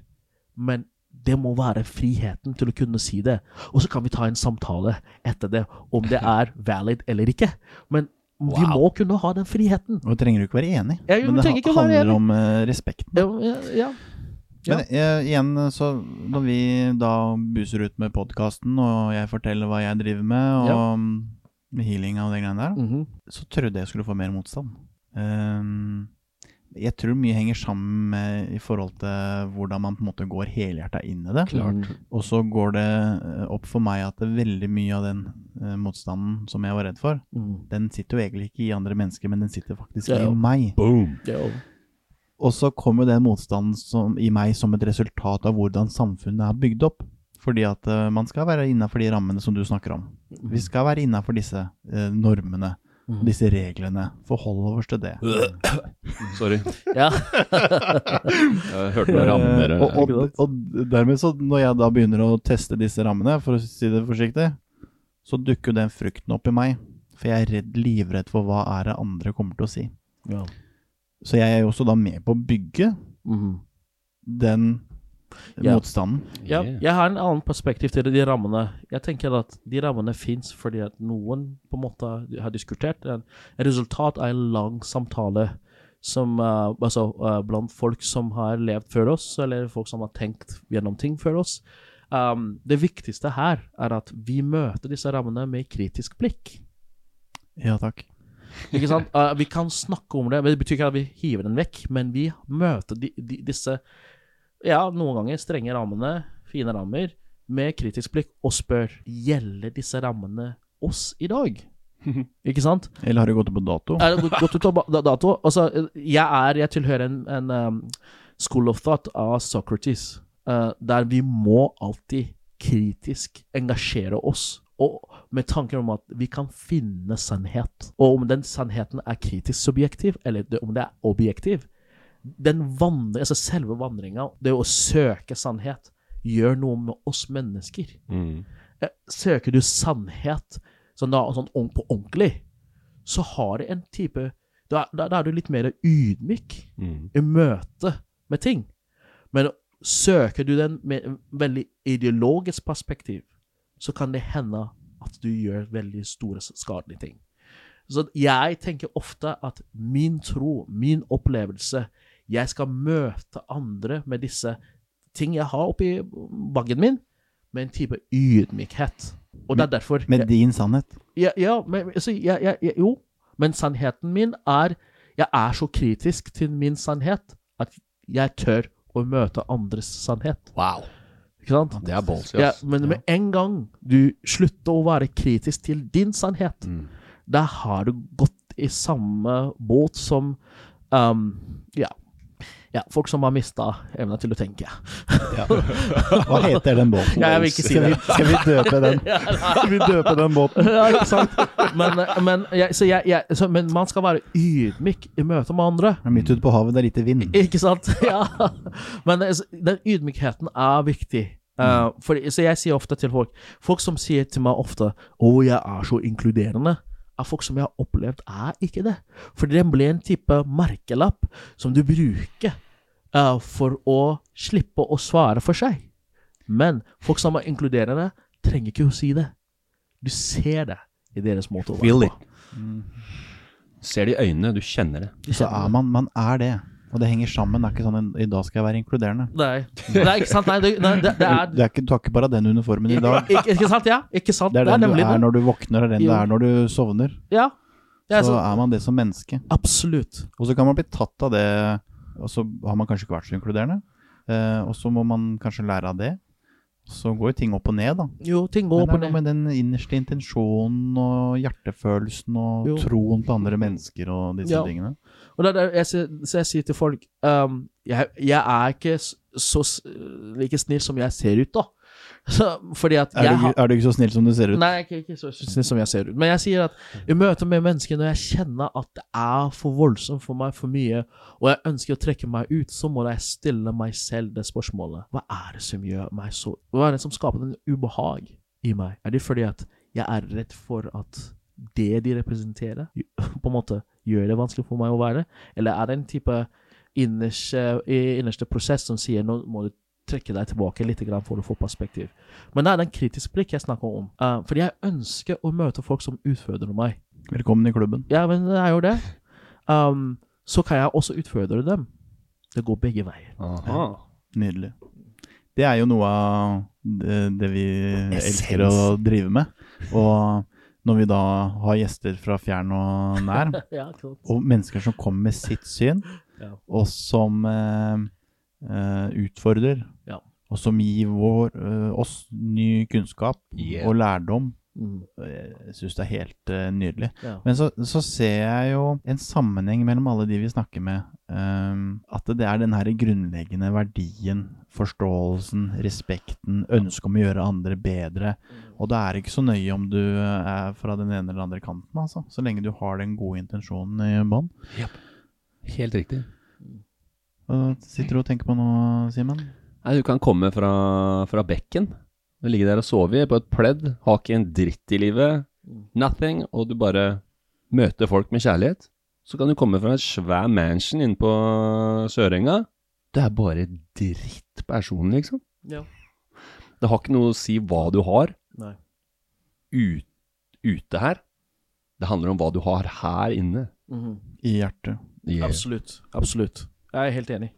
men det må være friheten til å kunne si det. Og så kan vi ta en samtale etter det, om det er valid eller ikke. Men vi må kunne ha den friheten. Og trenger du ikke være enig, Ja, jo, men det være handler enig. om uh, respekten. Ja, ja, ja. Men uh, igjen, så når vi da buser ut med podkasten, og jeg forteller hva jeg driver med, og med healing og de greiene der, Mhm. så trodde jeg skulle få mer motstand. Ehm, jeg tror mye henger sammen med i forhold til hvordan man på en måte går helhjerta inn i det. Klart. Og så går det eh, opp for meg at er veldig mye av den uh, motstanden som jeg var redd for, Mm. den sitter jo egentlig ikke i andre mennesker, men den sitter faktisk Ja, ja. i meg. Boom! Er Og så kommer den motstanden som, i meg som et resultat av hvordan samfunnet er bygd opp. Fordi at uh, man skal være innafor de rammene som du snakker om. Vi skal være innafor disse uh, normene. Disse reglene. Forhold oss til det. Sorry. Ja. Jeg hørte noen rammer. Eh, og, og, og dermed så, når jeg da begynner å teste disse rammene, for å si det forsiktig, så dukker jo den frykten opp i meg. For jeg er redd, livredd for hva er det andre kommer til å si. ja. Så jeg er jo også da med på å bygge mm. den Ja. motstanden. Ja, jeg har en annen perspektiv til de rammene. Jeg tenker at de rammene fins fordi at noen på en måte har diskutert en, resultat av en lang samtale som, uh, altså, uh, blant folk som har levd før oss, eller folk som har tenkt gjennom ting før oss. Um, det viktigste her er at vi møter disse rammene med kritisk blikk. Ja takk. Ikke sant? Uh, vi kan snakke om det, men det betyr ikke at vi hiver den vekk, men vi møter de, de, disse ja, noen ganger strenge rammene, fine rammer, med kritisk blikk og spør gjelder disse rammene oss i dag. Ikke sant? Eller har det gått ut på dato? Er det gått- ut på dato? Altså, jeg er Jeg tilhører en, en um, school of thought av Socrates, uh, der vi må alltid kritisk engasjere oss. Og med tanken om at vi kan finne sannhet. Og om den sannheten er kritisk subjektiv, eller om det er objektiv. Den vandre, altså Selve vandringa, det å søke sannhet, gjør noe med oss mennesker. Mm. Søker du sannhet sånn, da, sånn på ordentlig, så har det en type Da, da, da er du litt mer ydmyk Mm. i møte med ting. Men søker du den med en veldig ideologisk perspektiv, så kan det hende at du gjør veldig store skadelige ting. Så jeg tenker ofte at min tro, min opplevelse Jeg skal møte andre med disse ting jeg har oppi bagen min, med en type ydmykhet. Og det er derfor Med din sannhet. ja, ja men altså, jeg, jeg, jeg, jo, men sannheten min er Jeg er så kritisk til min sannhet at jeg tør å møte andres sannhet. Wow. Ikke sant? Det er ballsy, Ja, men med en gang du slutter å være kritisk til din sannhet, Mm. da har du gått i samme båt som um, ja, ja, folk som har mista evna til å tenke. Hva heter den båten? Ja, jeg vil ikke si skal, vi, det. skal vi døpe den? Skal vi døpe den båten? ja, ikke sant? Men, men, jeg, så jeg, jeg, så, men man skal være ydmyk i møte med andre. Ja, Midt ute på havet, det er lite vind. Ikke sant? Ja. Men den ydmykheten er viktig. Uh, for, så jeg sier ofte til folk Folk som sier til meg ofte 'Å, jeg er så inkluderende', er folk som jeg har opplevd er ikke det. For det ble en type merkelapp som du bruker uh, for å slippe å svare for seg. Men folk som er inkluderende, trenger ikke å si det. Du ser det i deres måte å Feel være it. Mm. Ser det i øynene, du kjenner det. Du Så er man, man er det. Og det henger sammen. Det er ikke sånn i dag skal jeg være inkluderende. Nei. Nei, ikke sant? Nei, det, nei, det, det er Du, er ikke, du har ikke bare den uniformen i dag. Ikke, ikke sant? Ja, ikke sant? Det er den du nemlig er når du våkner, og den du det er når du sovner. Ja. Er Så så, er man det som menneske. absolutt. Og så kan man bli tatt av det, og så har man kanskje ikke vært så inkluderende. Eh, og så må man kanskje lære av det. Så går jo ting opp og ned, da. Jo, ting går opp og det er noe ned. med den innerste intensjonen og hjertefølelsen og Jo. troen på andre mennesker og disse Ja. tingene. Og det er jeg, så jeg sier til folk um, jeg, jeg er ikke så like snill som jeg ser ut, da. Så, fordi at Er du, har er du ikke så snill som du ser ut? Nei, ikke, ikke så snill som jeg ser ut. Men jeg sier at i møte med mennesker, når jeg kjenner at det er for voldsomt for meg, for mye, og jeg ønsker å trekke meg ut, så må jeg stille meg selv det spørsmålet. Hva er det som gjør meg så Hva er det som skaper en ubehag i meg? Er det fordi at jeg er redd for at det de representerer, på en måte gjør det vanskelig for meg å være? Eller er det en type innerste, innerste prosess som sier nå må du trekke deg tilbake litt for å få perspektiv. Men det er den kritiske blikk jeg snakker om. Uh, fordi jeg ønsker å møte folk som utfordrer meg. Velkommen i klubben. Ja, men det er jo det. Um, så kan jeg også utfordre dem. Det går begge veier. Aha. Nydelig. Det er jo noe av det, det vi elsker å drive med. Og når vi da har gjester fra fjern og nær, ja, og mennesker som kommer med sitt syn, Ja. og som eh, utfordrer, Ja. og som gir vår, eh, oss ny kunnskap Yeah. og lærdom Mm. Jeg syns det er helt eh, nydelig. Ja. Men så, så ser jeg jo en sammenheng mellom alle de vi snakker med. ehm, at det er den her grunnleggende verdien, forståelsen, respekten, ønsket om å gjøre andre bedre. Og da er det ikke så nøye om du er fra den ene eller andre kanten, altså. Så lenge du har den gode intensjonen i bånn. Helt riktig. Hva sitter du og tenker på nå, Simen? Nei, du kan komme fra, fra bekken. Du ligger der og sover på et pledd, har ikke en dritt i livet. Nothing. Og du bare møter folk med kjærlighet. Så kan du komme fra en svær mansion inne på Sørenga. Det er bare drittperson, liksom. Ja. Det har ikke noe å si hva du har Nei. ut, ute her. Det handler om hva du har her inne. Mhm. I hjertet. Yeah. Absolutt. Absolutt. Jeg er helt enig.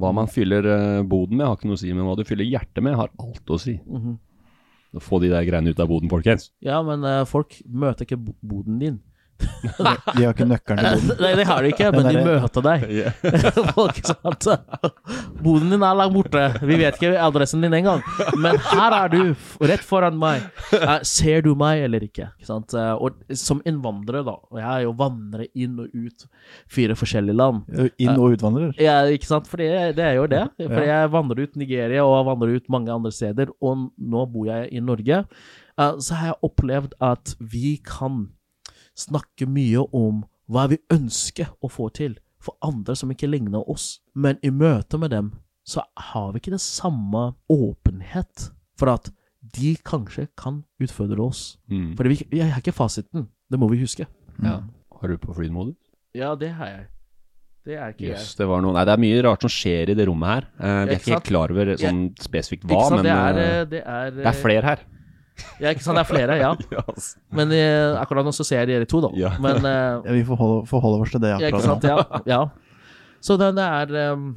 Hva man fyller eh, boden med, har ikke noe å si, men hva du fyller hjertet med, har alt å si. Mhm. Få de der greiene ut av boden, folkens. Ja, men eh, folk møter ikke boden din. De har ikke nøkkelen til boden. Nei, det har de ikke, men de møter deg. Folk, sant? Boden din er langt borte. Vi vet ikke adressen din engang. Men her er du, rett foran meg. Eh, ser du meg eller ikke? Eh, Og som innvandrer, da, og jeg er jo vandrer inn og ut fire forskjellige land. Inn- og utvandrer. Ja, ikke sant? For det, er jo det. For jeg vandrer ut Nigeria og vandrer ut mange andre steder, og nå bor jeg i Norge. Eh, Så har jeg opplevd at vi kan snakke mye om hva vi ønsker å få til for andre som ikke ligner oss. Men i møte med dem så har vi ikke det samme åpenhet for at de kanskje kan utfordre oss. Mm. For vi, jeg har ikke fasiten. Det må vi huske. Ja. Har du på flymodus? Ja, det har jeg. Det er ikke Jøss, det var noe Nei, det er mye rart som skjer i det rommet her. Eh, vi er Ikke ikke helt klar over sånn spesifikt hva, Ikke sant? men det er, eh, eh, det er, det er flere her. Ja, ikke sant. Det er flere, ja. Ja. Men eh, akkurat nå så ser jeg dere to, da. Ja. Men eh, Ja, vi forholder, forholder oss til det ja, ikke akkurat sant. nå. Ja. ja. Så det, det er ehm,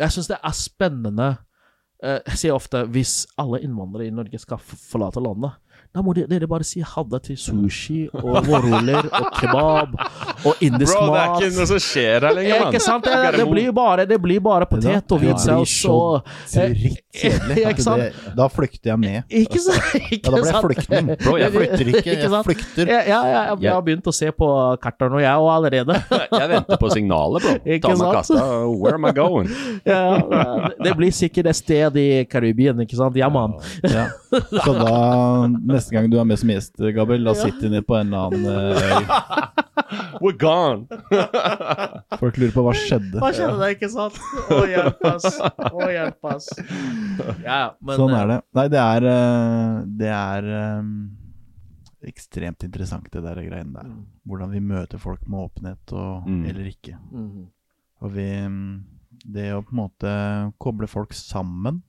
Jeg syns det er spennende eh, Jeg sier ofte hvis alle innvandrere i Norge skal f- forlate landet, da må de- dere bare si ha det til sushi og vårruller og kebab og indisk mat. ikke noe som skjer her Ja, ikke sant? Det, det, blir bare, det blir bare potet og Det blir hvitsaus og eh, sant? Da flykter jeg med. Ikke sant? Ikke Ja, da blir jeg flyktning. Bro, jeg flykter ikke, jeg flykter. Ja, ja, ja, jeg, jeg har begynt å se på kartene og jeg òg allerede. Jeg venter på signalet, bro. Ikke Ta meg kassa. Where am I going? det blir sikkert et sted i Karibien, ikke sant? Ja. Ja. Så da, neste gang du er med som gjest, Gabriel, da sitter vi på en eller annen eh, øy. We're gone. Folk lurer på hva skjedde. Hva skjedde ikke sant? Å, hjelp oss. Å, hjelp oss. Ja, men Sånn er det. Nei, det er eh, Det er um, ekstremt interessant, det der greiene der. Hvordan vi møter folk med åpenhet og Mm. eller ikke. Mm. Og vi Det å på en måte koble folk sammen,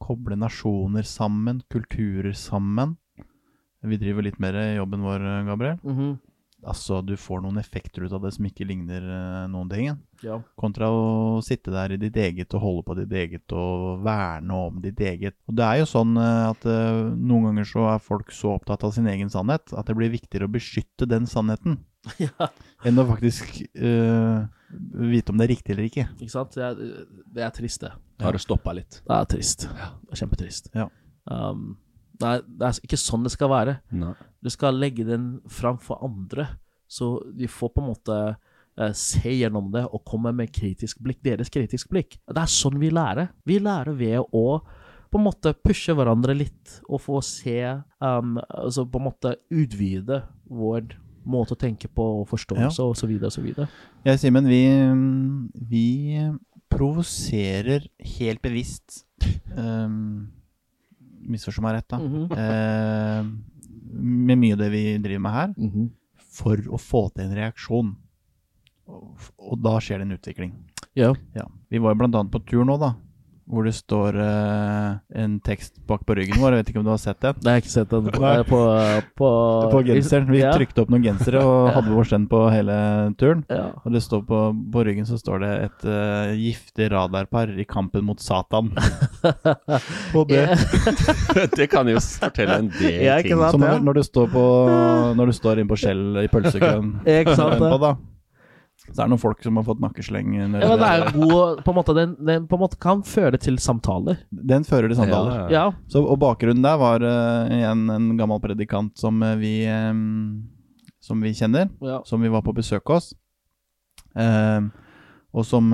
koble nasjoner sammen, kulturer sammen Vi driver litt mer jobben vår, Gabriel. Mhm. Altså, du får noen effekter ut av det som ikke ligner uh, noen ting. Ja. Kontra å sitte der i ditt eget og holde på ditt eget og verne om ditt eget. Og det er jo sånn uh, at uh, noen ganger så er folk så opptatt av sin egen sannhet at det blir viktigere å beskytte den sannheten ja. enn å faktisk eh, vite om det er riktig eller ikke. Ikke sant? Det er, det er trist, det. Har det stoppa litt? Det er trist. Det er kjempetrist. Ja. Um, nei, det er ikke sånn det skal være. Nei. Du skal legge den fram for andre, så de får på en måte eh, se gjennom det og komme med kritisk blikk, deres kritisk blikk. Det er sånn vi lærer. Vi lærer ved å på en måte pushe hverandre litt og få se um, Altså på en måte utvide vår måte å tenke på og forståelse og så videre og så videre. Jeg, Simen, vi, vi provoserer helt bevisst um, Misforstå meg rett, da. Mhm. eh, med mye av det vi driver med her, Mhm. for å få til en reaksjon. Og, og da skjer det en utvikling. Ja. Ja. Vi var jo annet på tur nå, da. Hvor det står uh, en tekst bak på ryggen vår. Jeg vet ikke om du har sett den? Det har jeg ikke sett den på, Nei. på, på, På genseren. Vi ja. trykte opp noen gensere og hadde vår send på hele turen. Ja. Og det står på, på ryggen så står det et uh, giftig radarpar i kampen mot Satan. og det, det kan jo fortelle en del Ja, ting. sant? så når, når du står på Når du står inne på Skjell i pølsekøen på, da, Så det er noen folk som har fått nakkesleng Ja, men det er god På en måte, den, den på en måte kan føre til samtaler. Den fører til samtaler. Ja, Ja. Så, og bakgrunnen der var uh, igjen en gammel predikant som uh, vi um, Som vi kjenner, ja. som vi var på besøk hos. Uh, og som,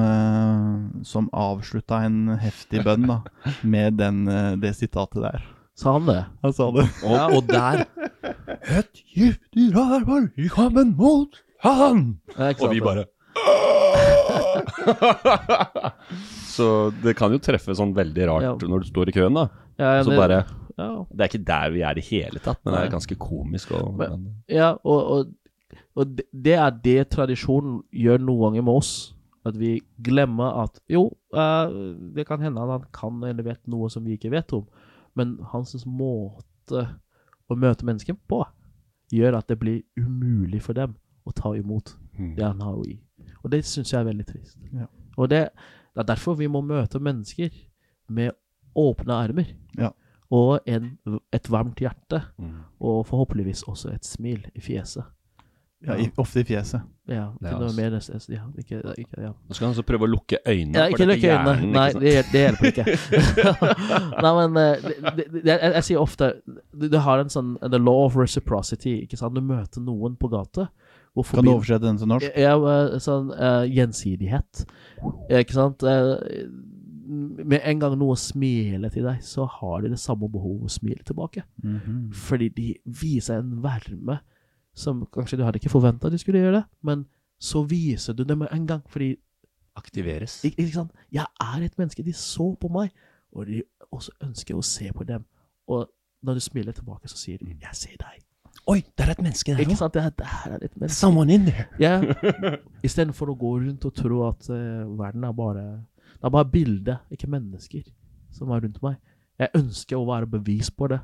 som avslutta en heftig bønn da, med den, det sitatet der. Sa han det? Han sa det. Og, og der Et giftig rærbar i kampen mot han! Og vi bare Så det kan jo treffe sånn veldig rart Ja. når du står i køen, da. ja, Så det- bare ja. Det er ikke der vi er i hele tatt, men det Nei. er ganske komisk. Og, Men- men, Ja, og, og, og det- det er det tradisjonen gjør noen ganger med oss. At vi glemmer at jo, eh, det kan hende at han kan eller vet noe som vi ikke vet om, men hans måte å møte mennesker på gjør at det blir umulig for dem å ta imot det han har å gi. Og det syns jeg er veldig trist. Ja. Og det, det er derfor vi må møte mennesker med åpne armer. Ja. Og en, et varmt hjerte. Mm. Og forhåpentligvis også et smil i fjeset. Ja, i, ofte i fjeset. Ja, Det er ikke noe altså- mer ja, ikke, ikke, ja. Nå skal han så prøve å lukke øynene. ja, ikke lukke øynene. hjernen, Nei, det, det hjelper ikke. Nei, men eh, det, det, det, jeg, jeg sier ofte du, du har en sånn The law of reciprocity. Ikke sant? Du møter noen på gata. Kan du oversette den til norsk? Ja, sånn uh, gjensidighet. Eh, Ikke sant? Uh, med en gang noe smiler til deg, så har de det samme behovet å smile tilbake. Mhm. Fordi de viser en varme som kanskje du hadde ikke forventa de skulle gjøre det, men så viser du det med en gang. Fordi Aktiveres. ikke, ikke sant? jeg er et menneske, de så på meg, og de også ønsker å se på dem. Og når du smiler tilbake, så sier de 'jeg ser deg'. Oi, der er et menneske der Ikke sant? Det er, der er et menneske. Someone in there. Ja, Istedenfor å gå rundt og tro at eh, verden er bare Det er bare bilde, ikke mennesker, som er rundt meg. Jeg ønsker å være bevis på det.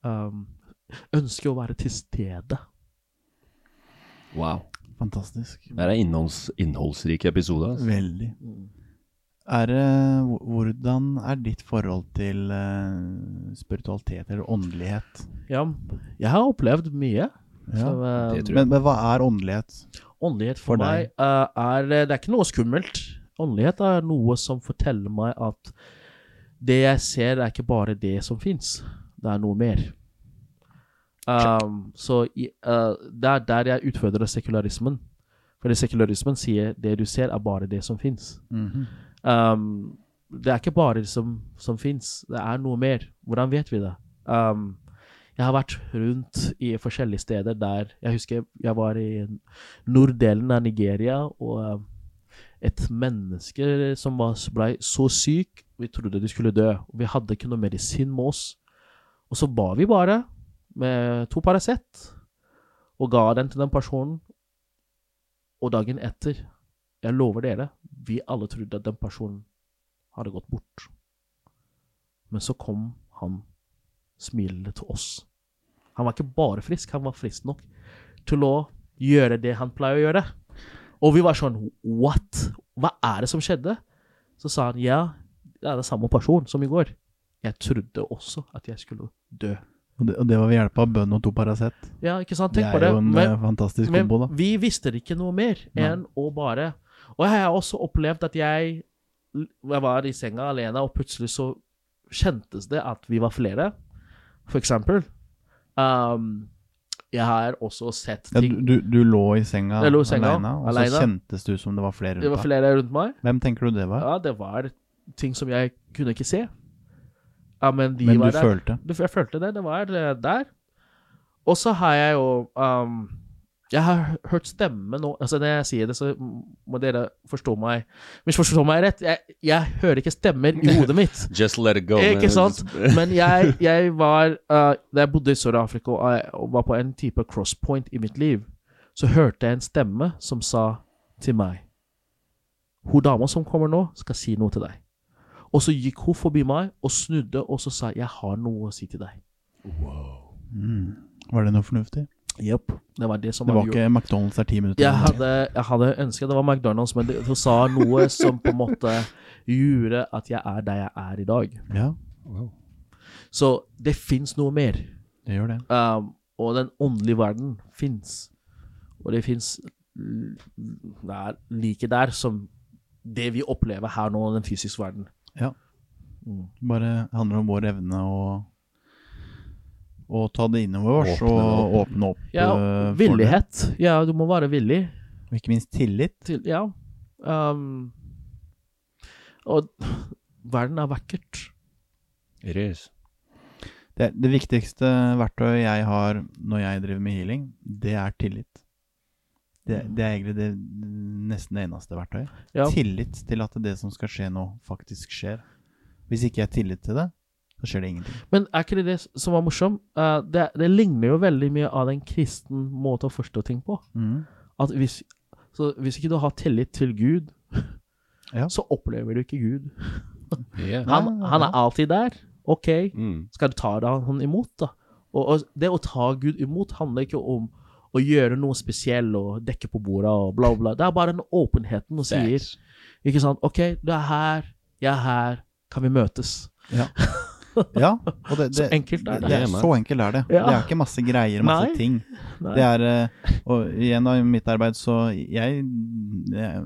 Um, ønsker å være til stede. Wow. Fantastisk. Det er en innholds, innholdsrik episode. Altså. Veldig. Er hvordan er ditt forhold til eh, spiritualitet eller åndelighet? Ja, jeg har opplevd mye. Ja. Så, eh, det tror jeg. Men, men hva er åndelighet? Åndelighet for, For meg eh, er Det er ikke noe skummelt. Åndelighet er noe som forteller meg at det jeg ser, er ikke bare det som fins. Det er noe mer. Um, så i, uh, det er der jeg utfordrer sekularismen. Fordi sekularismen sier det du ser, er bare det som fins. Mhm. Um, det er ikke bare det som, som fins, det er noe mer. Hvordan vet vi det? Um, jeg har vært rundt i forskjellige steder der Jeg husker jeg var i norddelen av Nigeria, og um, et menneske som var, ble så syk Vi trodde de skulle dø. Vi hadde ikke noe medisin med oss. Og så ba vi bare med to Paracet og ga den til den personen. Og dagen etter jeg lover dere, vi alle trodde at den personen hadde gått bort. Men så kom han smilende til oss. Han var ikke bare frisk, han var frisk nok til å gjøre det han pleier å gjøre. Og vi var sånn What? Hva er det som skjedde? Så sa han ja, det er det samme person som i går. Jeg trodde også at jeg skulle dø. Og, det, og det var ved hjelp av bønn og to Paracet. Ja, ikke sant? Det er på det. jo en Men- eh, fantastisk kombo, da. vi visste ikke noe mer enn å bare Og jeg har også opplevd at jeg Jeg var i senga alene, og plutselig så kjentes det at vi var flere. For eksempel. Um, jeg har også sett Ja, ting du, du, du lå i senga, lå i senga, alene, og alene. så kjentes du som det var flere Det var rundt flere rundt meg. Hvem tenker du det var? Ja, det var ting som jeg kunne ikke se. Ja, men Men var du der. følte? Jeg følte det. Det var eh, der. Og så har jeg jo um, Jeg har hørt stemme nå Altså Når jeg sier det, så må dere forstå meg Misforstå meg rett. Jeg, jeg hører ikke stemmer i hodet mitt. Just let it go. Ikke sant? Men jeg, jeg var uh, Da jeg bodde i Sør-Afrika og, og var på en type crosspoint i mitt liv, så hørte jeg en stemme som sa til meg Hun dama som kommer nå, skal si noe til deg. Og så gikk hun forbi meg og snudde og så sa jeg har noe å si til deg. Mm. Var det noe fornuftig? Jepp. Det var det som Det var gjort. ikke McDonald's er ti minutter Jeg hadde, jeg hadde ønsket det var McDonald's, men hun sa noe som på en måte gjorde at jeg er der jeg er i dag. Ja, Så det fins noe mer. det gjør det. Um, og den åndelige verden fins. Og det fins like der som det vi opplever her nå, den fysiske verden. Ja. Bare handler om vår evne å å ta det innover oss Åpne og åpne opp Ja, uh, villighet. Ja, du må være villig. Og ikke minst tillit. til Ja. Um, og verden er vakkert. It is. Det, det viktigste verktøyet jeg har når jeg driver med healing, det er tillit. Det, det er egentlig det, nesten det eneste verktøyet. Ja. Tillit til at det som skal skje nå, faktisk skjer. Hvis ikke jeg har tillit til det, så skjer det ingenting. Men er ikke det det som var morsomt? Uh, det, det ligner jo veldig mye av den kristen måte å forstå ting på. Mm. At hvis, så hvis ikke du har tillit til Gud, Ja. så opplever du ikke Gud. Yeah. Han, han er alltid der. Ok, Mm. skal du ta det han imot, da? Og, og det å ta Gud imot handler ikke om å gjøre noe spesielt og dekke på bordet og bla, bla. Det er bare den åpenheten og sier. Ikke sant? OK, du er her, jeg er her, kan vi møtes? Ja. ja og det, Så enkelt er det. det er så enkelt er det. Ja. Det er ikke masse greier, masse Nei. ting. Det er eh, Og igjen da, i mitt arbeid, så jeg det er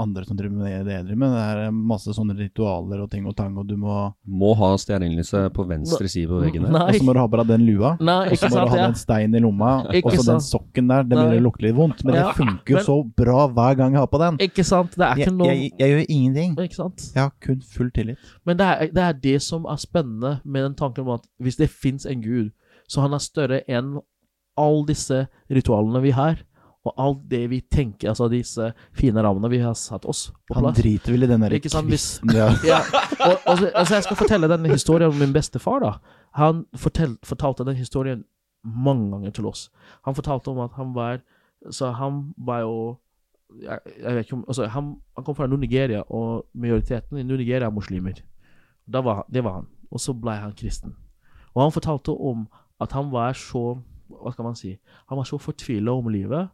Andre som driver med det jeg driver med, det er masse sånne ritualer og ting og tang, og du må Må ha stjernelyset på venstre side på veggen der. Og så må du ha på deg den lua. Og så må du ha Ja. den steinen i lomma, og så den sokken der. Det blir begynner å lukte litt vondt, men Ja, det funker jo men- så bra hver gang jeg har på den. Ikke sant? Det er ikke noe jeg, jeg gjør ingenting. Ikke sant? Jeg har kun full tillit. Men det er, det er det som er spennende med den tanken om at hvis det fins en gud, så han er større enn alle disse ritualene vi har, og alt det vi tenker, altså disse fine rammene vi har satt oss på Han driter vel i den derre kvisten ja. Ja, og, og altså jeg skal fortelle denne historien om min bestefar. da. Han fortell, fortalte den historien mange ganger til oss. Han fortalte om at han var Så han var jo jeg, jeg vet ikke om, altså han, han kom fra Nord-Nigeria, og majoriteten i Nord-Nigeria er muslimer. Var, det var han. Og så ble han kristen. Og han fortalte om at han var så Hva skal man si? Han var så fortvila om livet,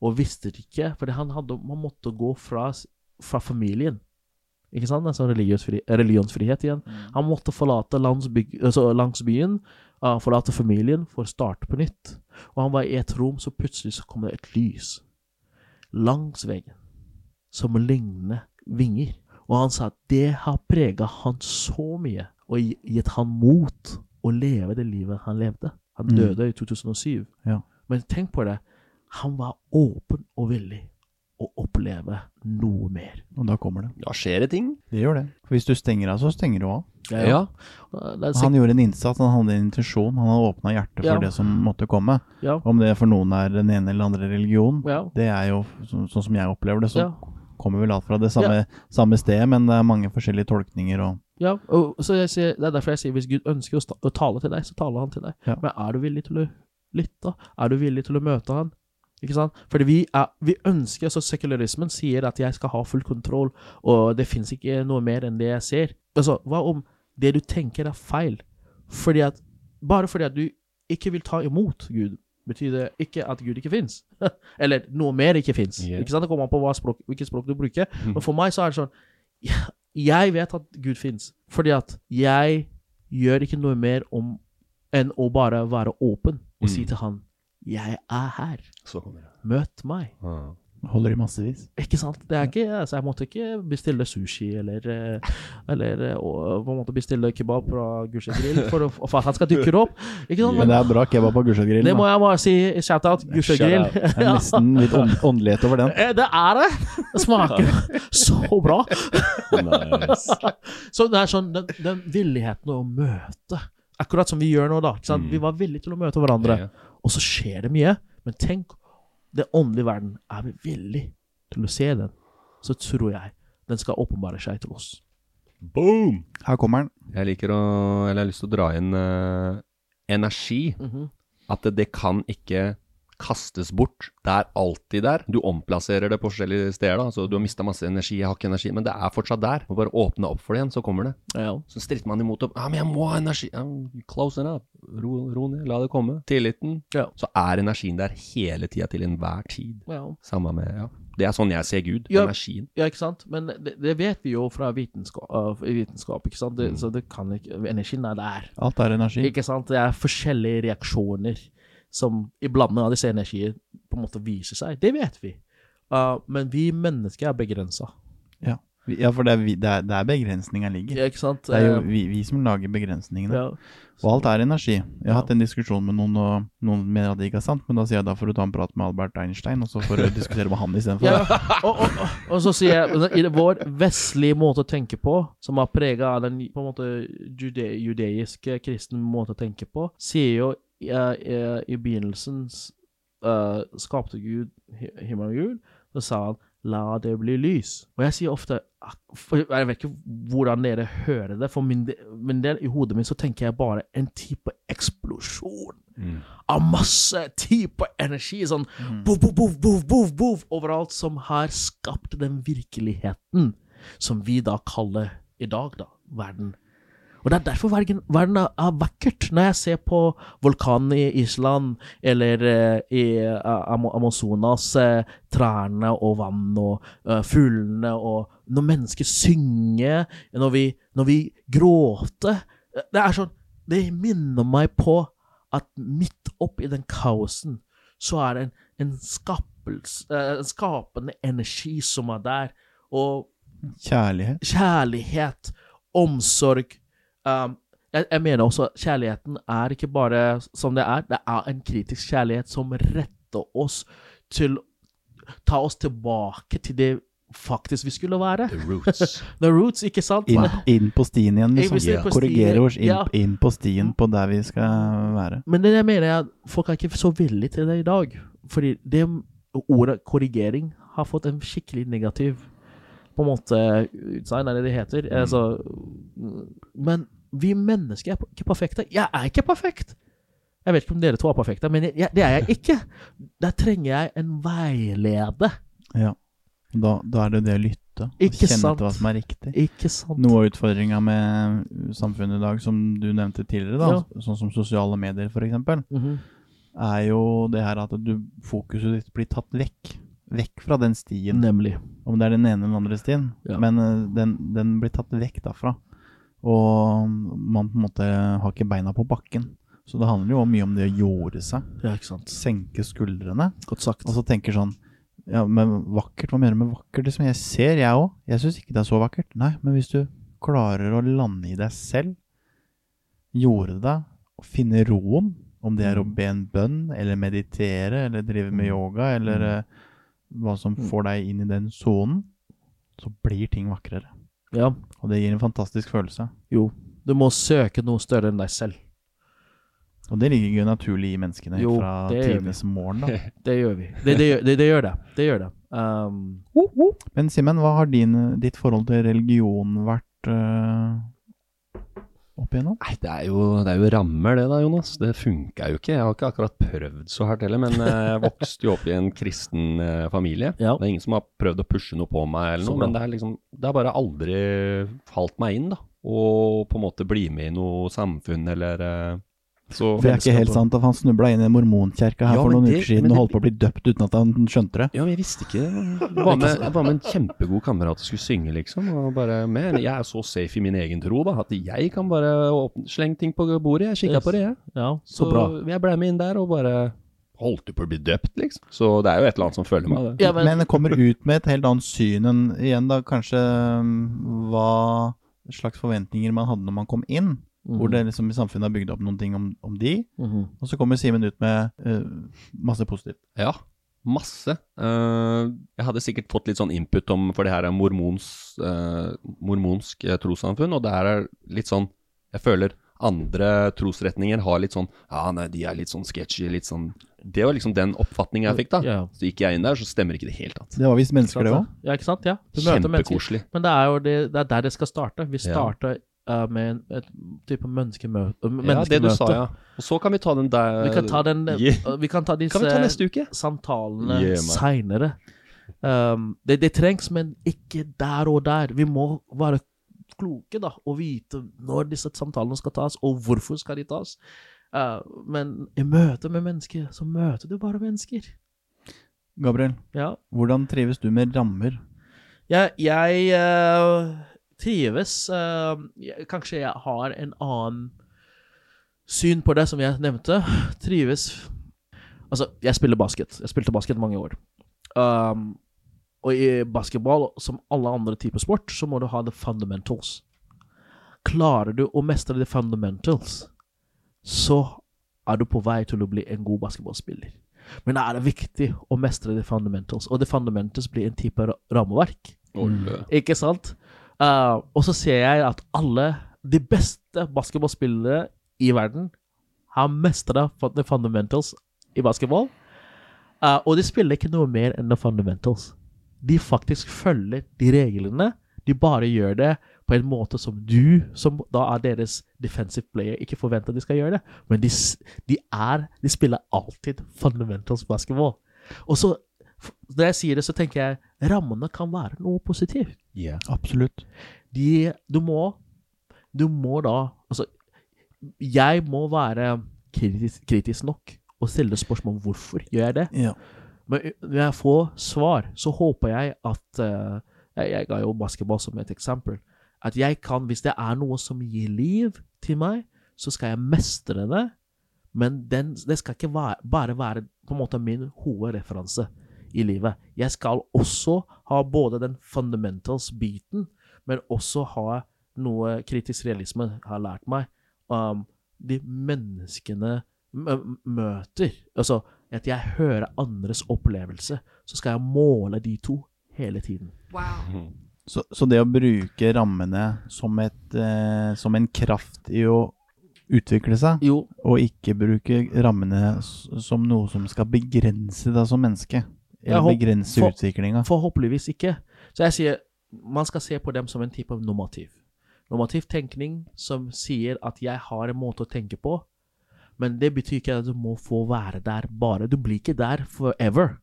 og visste det ikke For han, hadde, man måtte gå fra, fra familien. Ikke sant? Altså religionsfri, religionsfrihet igjen. Han måtte forlate landsby, altså landsbyen, uh, forlate familien, for å starte på nytt. Og han var i et rom, så plutselig så kom det et lys langs veggen, som ligner vinger. Og han sa at det har prega han så mye, og gitt han mot å leve det livet han levde. Han Mm. døde i 2007. Ja. Men tenk på det. Han var åpen og villig å oppleve noe mer. Og da kommer det. Da skjer det ting. Det gjør det. For hvis du stenger av, så stenger du av. Ja. ja. er Han gjorde en innsats, han hadde en intensjon, han hadde åpna hjertet for Ja. det som måtte komme. ja, Om det for noen er den ene eller andre religion, ja, det er jo så, sånn som jeg opplever det, så ja. kommer vel alt fra det samme, samme sted, men det er mange forskjellige tolkninger og Ja, og så jeg sier, Det er derfor jeg sier hvis Gud ønsker å, å tale til deg, så taler han til deg. Ja. Men er du villig til å lytte? Er du villig til å møte han? Ikke sant? Fordi vi, er, vi ønsker, altså Sekularismen sier at jeg skal ha full kontroll, og det fins ikke noe mer enn det jeg ser. Altså, Hva om det du tenker er feil? Fordi at, bare fordi at du ikke vil ta imot Gud, betyr det ikke at Gud ikke fins. Eller noe mer ikke fins. Yeah. Ikke sant? Det kommer an på språk, hvilket språk du bruker. Men for meg så er det sånn ja, Jeg vet at Gud fins, fordi at jeg gjør ikke noe mer om enn å bare være åpen og si Mm. til han 'Jeg er her. Så kommer det. Møt meg'. Ah. Holder i massevis. Ikke sant? Det er ikke, altså jeg måtte ikke bestille sushi eller eh, Eller eh, og, på en måte bestille kebab fra Gulset Grill for, for at han skal dukke opp. Ikke sant? Men det er bra kebab på Gusjagrillen. det må jeg bare si. Shout-out Gulset Grill. Det er nesten litt åndelighet over den. Eh, Det er det! Det smaker så bra. Nice. så det er sånn den, den villigheten å møte. Akkurat som vi gjør nå, da. Ikke sant? Mm. Vi var villige til å møte hverandre. Ja. Og så skjer det mye. Men tenk, den åndelige verden, er vi villige til å se den, så tror jeg den skal åpenbare seg til oss. Boom! Her kommer den. Jeg liker å Eller jeg har lyst til å dra inn uh, energi. Mhm. At det, det kan ikke kastes bort. Det er alltid der. Du omplasserer det på forskjellige steder. da, så Du har mista masse energi, jeg har ikke energi, men det er fortsatt der. Må bare åpne opp for det igjen, så kommer det. Ja. Så stritter man imot opp. Ja, men jeg må ha energi. Ja, close enough. Ro, ro ned, la det komme. Tilliten. Ja. Så er energien der hele tida, til enhver tid. Ja. Samme med Ja. Det er sånn jeg ser Gud. Ja. Energien. ja, ikke sant? Men det, det vet vi jo fra vitenskap, uh, vitenskap ikke sant? Det, Mm. Så det kan ikke Energien er der. Alt er energi. Ikke sant? Det er forskjellige reaksjoner som i blanding av disse energier på en måte viser seg. Det vet vi. Uh, men vi mennesker er begrensa. Ja, ja for det er, vi, det er, det er begrensninga ligger. Ja, ikke sant? Det er jo Eh, vi, vi som lager begrensningene. ja. Og alt er energi. Jeg har hatt en diskusjon med noen, og noen mener at det ikke er sant, men da sier jeg da får du ta en prat med Albert Einstein, og så får du diskutere med han istedenfor. Ja, og, og, og, og så sier jeg I vår vestlige måte å tenke på, som er prega av den på en måte jude, judeiske kristne måte å tenke på, sier jo i begynnelsen uh, skapte Gud himmelen himmel og jord, så sa han 'la det bli lys'. Og jeg sier ofte ah, Jeg vet ikke hvordan dere hører det, for min min del i hodet mitt så tenker jeg bare en type eksplosjon av masse type energi. Sånn boff, boff, boff, boff, boff, boff, overalt, som har skapt den virkeligheten som vi da kaller i dag, da, verden. Og det er derfor verden, verden er, er vakkert. Når jeg ser på vulkanen i Island, eller uh, i uh, Amazonas, uh, trærne og vann og fuglene, og når mennesker synger, når vi, når vi gråter Det er sånn Det minner meg på at midt oppi den kaosen, så er det en, en, skapels, en skapende energi som er der. Og Kjærlighet. kjærlighet, omsorg um, jeg, jeg mener også at kjærligheten er ikke bare som det er, det er en kritisk kjærlighet som retter oss til Ta oss tilbake til det faktisk vi skulle være. The roots. The roots, ikke sant? Inn, inn på stien igjen, liksom. Yeah. stien, Korrigere oss inn, yeah. inn på stien på der vi skal være. Men det jeg mener jeg at folk er ikke så villige til det i dag. Fordi det ordet korrigering har fått en skikkelig negativ på en måte utseende, er det heter. Mm. Altså, men vi mennesker er ikke perfekte. Jeg er ikke perfekt! Jeg vet ikke om dere to er perfekte, men jeg, det er jeg ikke. Der trenger jeg en veileder. Ja. Da, da er det det å lytte. og Ikke kjenne sant. til hva som er riktig. Ikke sant? Noe av utfordringa med samfunnet i dag, som du nevnte tidligere, da, sånn som sosiale medier f.eks., Mhm. er jo det her at du, fokuset ditt blir tatt vekk. Vekk fra den stien. Nemlig. Om det er den ene eller den andre stien. Ja. Men eh, den, den blir tatt vekk derfra. Og man på en måte har ikke beina på bakken. Så det handler jo mye om det å jorde seg. Ja. Senke skuldrene. Godt sagt. Og så tenker sånn Ja, men vakkert, hva mener du med vakkert? Liksom, jeg ser, jeg òg. Jeg syns ikke det er så vakkert. Nei, men hvis du klarer å lande i deg selv, jorde deg, og finne roen, om det er å be en bønn, eller meditere, eller drive med yoga, eller eh, hva som får deg inn i den sonen, så blir ting vakrere. Ja. Og det gir en fantastisk følelse. Jo. Du må søke noe større enn deg selv. Og det ligger jo naturlig i menneskene Jo, fra tidenes morgen, da. Det gjør vi. Det, det, det, det gjør det. Det gjør det. Um, Men Simen, hva har din, ditt forhold til religion vært øh, opp igjennom? Nei, det er, jo, det er jo rammer det da, Jonas. Det funka jo ikke. Jeg har ikke akkurat prøvd så hardt heller, men eh, jeg vokste jo opp i en kristen eh, familie. Ja. Det er ingen som har prøvd å pushe noe på meg eller noe, men det er liksom Det har bare aldri falt meg inn, da. Å på en måte bli med i noe samfunn eller eh, Så For det er ikke helt sant at han snubla inn i en mormonkjerke her Ja, for noen det- uker siden det, og holdt på å bli døpt uten at han skjønte det. Ja, men jeg visste ikke det. Jeg var med, jeg var med en kjempegod kamerat og skulle synge, liksom. Og bare, men jeg er så safe i min egen tro, da, at jeg kan bare åpne, slenge ting på bordet. Jeg kikka Yes. på det, jeg. ja, Så, så bra. jeg ble med inn der og bare holdt du på å bli døpt, liksom. Så det er jo et eller annet som følger meg. Ja, men, Men det kommer ut med et helt annet syn enn igjen da kanskje um, hva slags forventninger man hadde når man kom inn. Hvor det liksom i samfunnet er bygd opp noen ting om, om de. Mhm. Og så kommer Simen ut med uh, masse positivt. Ja, masse. Uh, jeg hadde sikkert fått litt sånn input om, for det her er mormons, uh, mormonsk trossamfunn, og det her er litt sånn, jeg føler andre trosretninger har litt sånn, ja, nei, de er litt sånn sketchy, litt sånn, det var liksom den oppfatningen jeg fikk da. Ja. Så gikk jeg inn der, så stemmer ikke det helt annet. Det var visst mennesker, det òg. Ja, ikke sant? Ja. Du møter mennesker. Kjempekoselig. Men det er jo det, det er der det skal starte. Vi Ja. Eh, med en, et type menneskemøte. Ja, det du sa, ja. Og så kan vi ta den der... Vi kan ta, den, Yeah. vi kan ta disse Kan vi ta neste uke? samtalene Yeah, seinere. Um, det, det trengs, men ikke der og der. Vi må være kloke da, og vite når disse samtalene skal tas, og hvorfor skal de tas. Uh, men i møte med mennesker, så møter du bare mennesker. Gabriel, Ja. hvordan trives du med rammer? Jeg, jeg eh, trives eh, jeg, Kanskje jeg har en annen syn på det, som jeg nevnte. Trives Altså, jeg spiller basket. Jeg spilte basket mange år. Um, og i basketball, som alle andre typer sport, så må du ha the fundamentals. Klarer du å mestre the fundamentals, så er du på vei til å bli en god basketballspiller. Men da er det viktig å mestre the fundamentals, og the fundamentals blir en type ra- rammeverk. Olle. Ikke sant? Eh, og så ser jeg at alle de beste basketballspillere i verden har mestra the fundamentals i basketball. Uh, og de spiller ikke noe mer enn the fundamentals. De faktisk følger de reglene. De bare gjør det på en måte som du, som da er deres defensive player, ikke forventer de skal gjøre det. Men de, de er De spiller alltid fundamentals basketball. Og så, når jeg sier det, så tenker jeg rammene kan være noe positivt Yeah. Absolutt. de, du må Du må da Altså, jeg må være kritisk, kritisk nok og stille spørsmål om hvorfor gjør jeg det. Yeah. Men når jeg får svar, så håper jeg at uh, Jeg, jeg ga jo basketball som et eksempel. At jeg kan, hvis det er noe som gir liv til meg, så skal jeg mestre det. Men den, det skal ikke være, bare være på en måte min hovedreferanse i livet. Jeg skal også ha både den fundamentals-biten, men også ha noe kritisk realisme har lært meg. Um, de menneskene møter. Altså at jeg hører andres opplevelse, så skal jeg måle de to hele tiden. Så, så det å bruke rammene som, et, eh, som en kraft i å utvikle seg, Jo, og ikke bruke rammene som noe som skal begrense deg som menneske, eller begrense for- utviklinga. forhåpentligvis ikke. Så jeg sier man skal se på dem som en type av normativ. Normativ tenkning som sier at jeg har en måte å tenke på, men det betyr ikke at du må få være der bare. Du blir ikke der forever.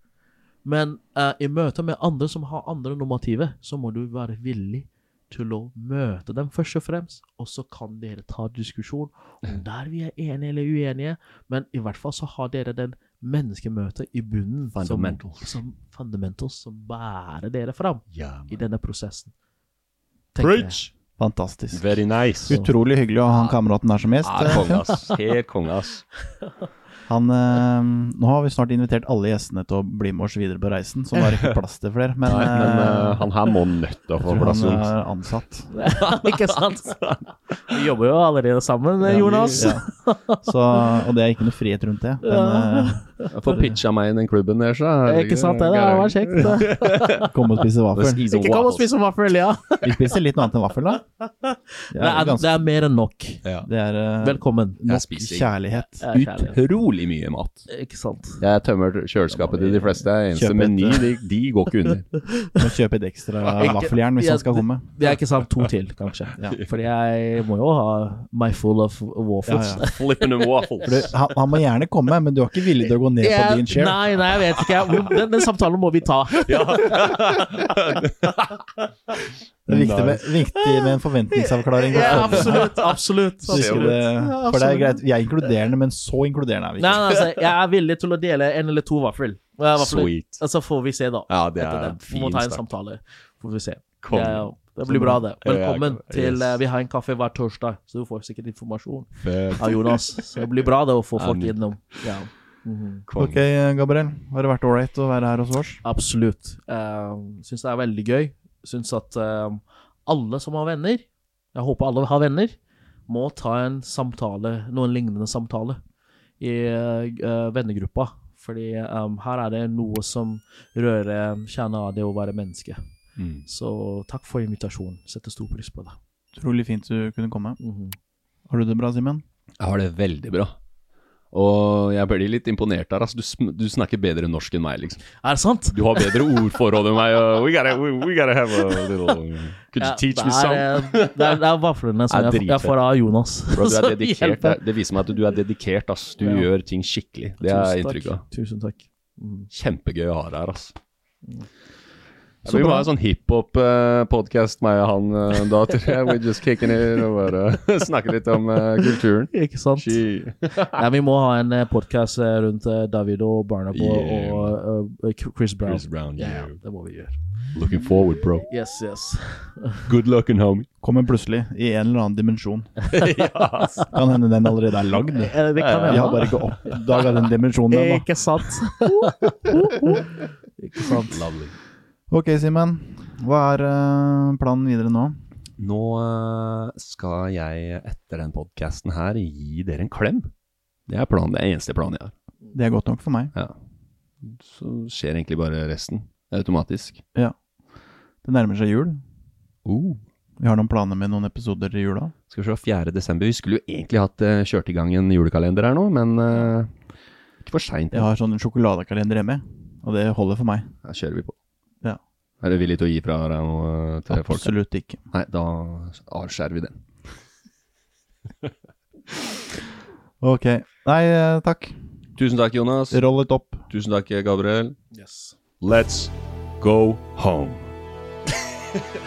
Men uh, i møte med andre som har andre normativer, så må du være villig til å møte dem først og fremst, og så kan dere ta diskusjon om der vi er enige eller uenige, men i hvert fall så har dere den menneskemøtet i bunnen som, Fundamentals. som fundamentals som bærer dere fram Yeah. i denne prosessen. Preach! Fantastisk. Very nice. Utrolig hyggelig å ha han kameraten der som gjest. Ja, kongas. Helt konge, ass. Han, øh, nå har vi snart invitert alle gjestene til å bli med oss videre på reisen, så nå er det ikke plass til flere. Men, Nei, men eh, eh, han her må nødt til å få plass. han er ansatt. ikke sant? Vi jobber jo allerede sammen, Jonas. Ja. Så, og det er ikke noe frihet rundt det. Men Jeg får pitcha meg i den klubben der, så Ikke sant? Det hadde vært kjekt. da. kom og spise vaffel. Ikke kom og spise vaffel, ja. Vi spiser litt noe annet enn vaffel, da. Det Det er, er, det er mer enn nok. Ja. det er Velkommen. nok kjærlighet. Ja, kjærlighet. Utrolig mye mat. Ikke sant? Jeg tømmer kjøleskapet til de fleste. Eneste Kjøpe et, meny, eh, de, de går ikke under. Må kjøpe et ekstra vaffeljern hvis han skal komme. Det er ikke sant. To til, kanskje. Ja. Fordi jeg må jo ha my full of waffles. Ja, ja. Flippin' waffles. Du, han, han må gjerne komme, men du er ikke villig til å gå ned på din share. Nei, nei, jeg vet ikke. Den, den samtalen må vi ta. Det er viktig med, viktig med en forventningsavklaring. Ja, absolutt. Absolutt. Det, for det er greit, vi er inkluderende, men så inkluderende er vi ikke. nei, altså, jeg er villig til å dele en eller to vaffel. Sweet. Så får vi se, da. Ja, det er det. Vi fin må ta en start. samtale. Får vi se. Kom. Ja, det blir bra, det. Ja, ja, Velkommen yes. til eh, Vi har en kaffe hver torsdag, så du får sikkert informasjon Fett. av Jonas. Så det blir bra det å få folk innom. Ja. Mhm. Ok, Gabriel. Har det vært ålreit å være her hos oss? Absolutt. Uh, Syns det er veldig gøy. Syns at eh, alle som har venner, jeg håper alle har venner, må ta en samtale, noen lignende samtale i eh, vennegruppa. Fordi um, her er det noe som rører kjernen av det å være menneske. Mm. Så takk for invitasjonen. Setter stor pris på det. Utrolig fint du kunne komme. Mhm. Har du det bra, Simen? Jeg har det veldig bra. Og jeg blir litt imponert der. Altså, du, du snakker bedre norsk enn meg, liksom. Er det sant? Du har bedre ordforråd enn meg. og we, gotta, we, we gotta have a little Could you teach me some? eh, Det er, det er vaflene som jeg, jeg får av Jonas. Bro, du er dedikert. Det, det viser meg at du er dedikert, ass. Du Ja. gjør ting skikkelig. Det er takk. Tusen takk. Mm. Kjempegøy å ha deg her, ass. Så vi må ha en sånn hiphop-podkast, meg og han. eh, Da tror jeg We're just kicking it og bare snakke litt om eh, kulturen. Ikke sant? Ja, vi må ha en podkast rundt Davido, David og Barnabo Yeah. og uh, Chris Brown. Chris Brown, yeah. yeah. det må vi gjøre. Looking forward, bro. Yes, yes. Good looking, homie. Kommer plutselig i en eller annen dimensjon. yes. Kan hende den allerede er lagd. Eh, Det kan Vi har bare ikke oppdaga den dimensjonen ennå. Ikke sant? Ikke sant. Lovely. Ok, Simen. Hva er eh, planen videre nå? Nå eh, skal jeg etter den podcasten her gi dere en klem. Det er planen, det er eneste planen jeg har. Det er godt nok for meg. Ja. Så skjer egentlig bare resten automatisk. Ja. Det nærmer seg jul. Uh. Vi har noen planer med noen episoder i jula. Skal vi se, 4. desember. Vi skulle jo egentlig hatt eh, kjørt i gang en julekalender her nå, men uh, ikke for seint. Jeg har sånn en sjokoladekalender hjemme, og det holder for meg. Da kjører vi på. Er du villig til å gi fra deg noe til folk? Absolutt ikke. Nei, da avskjærer vi den. Ok. Nei, eh, takk. Tusen takk, Jonas. Roll it opp. Tusen takk, Gabriel. Yes. Let's go home.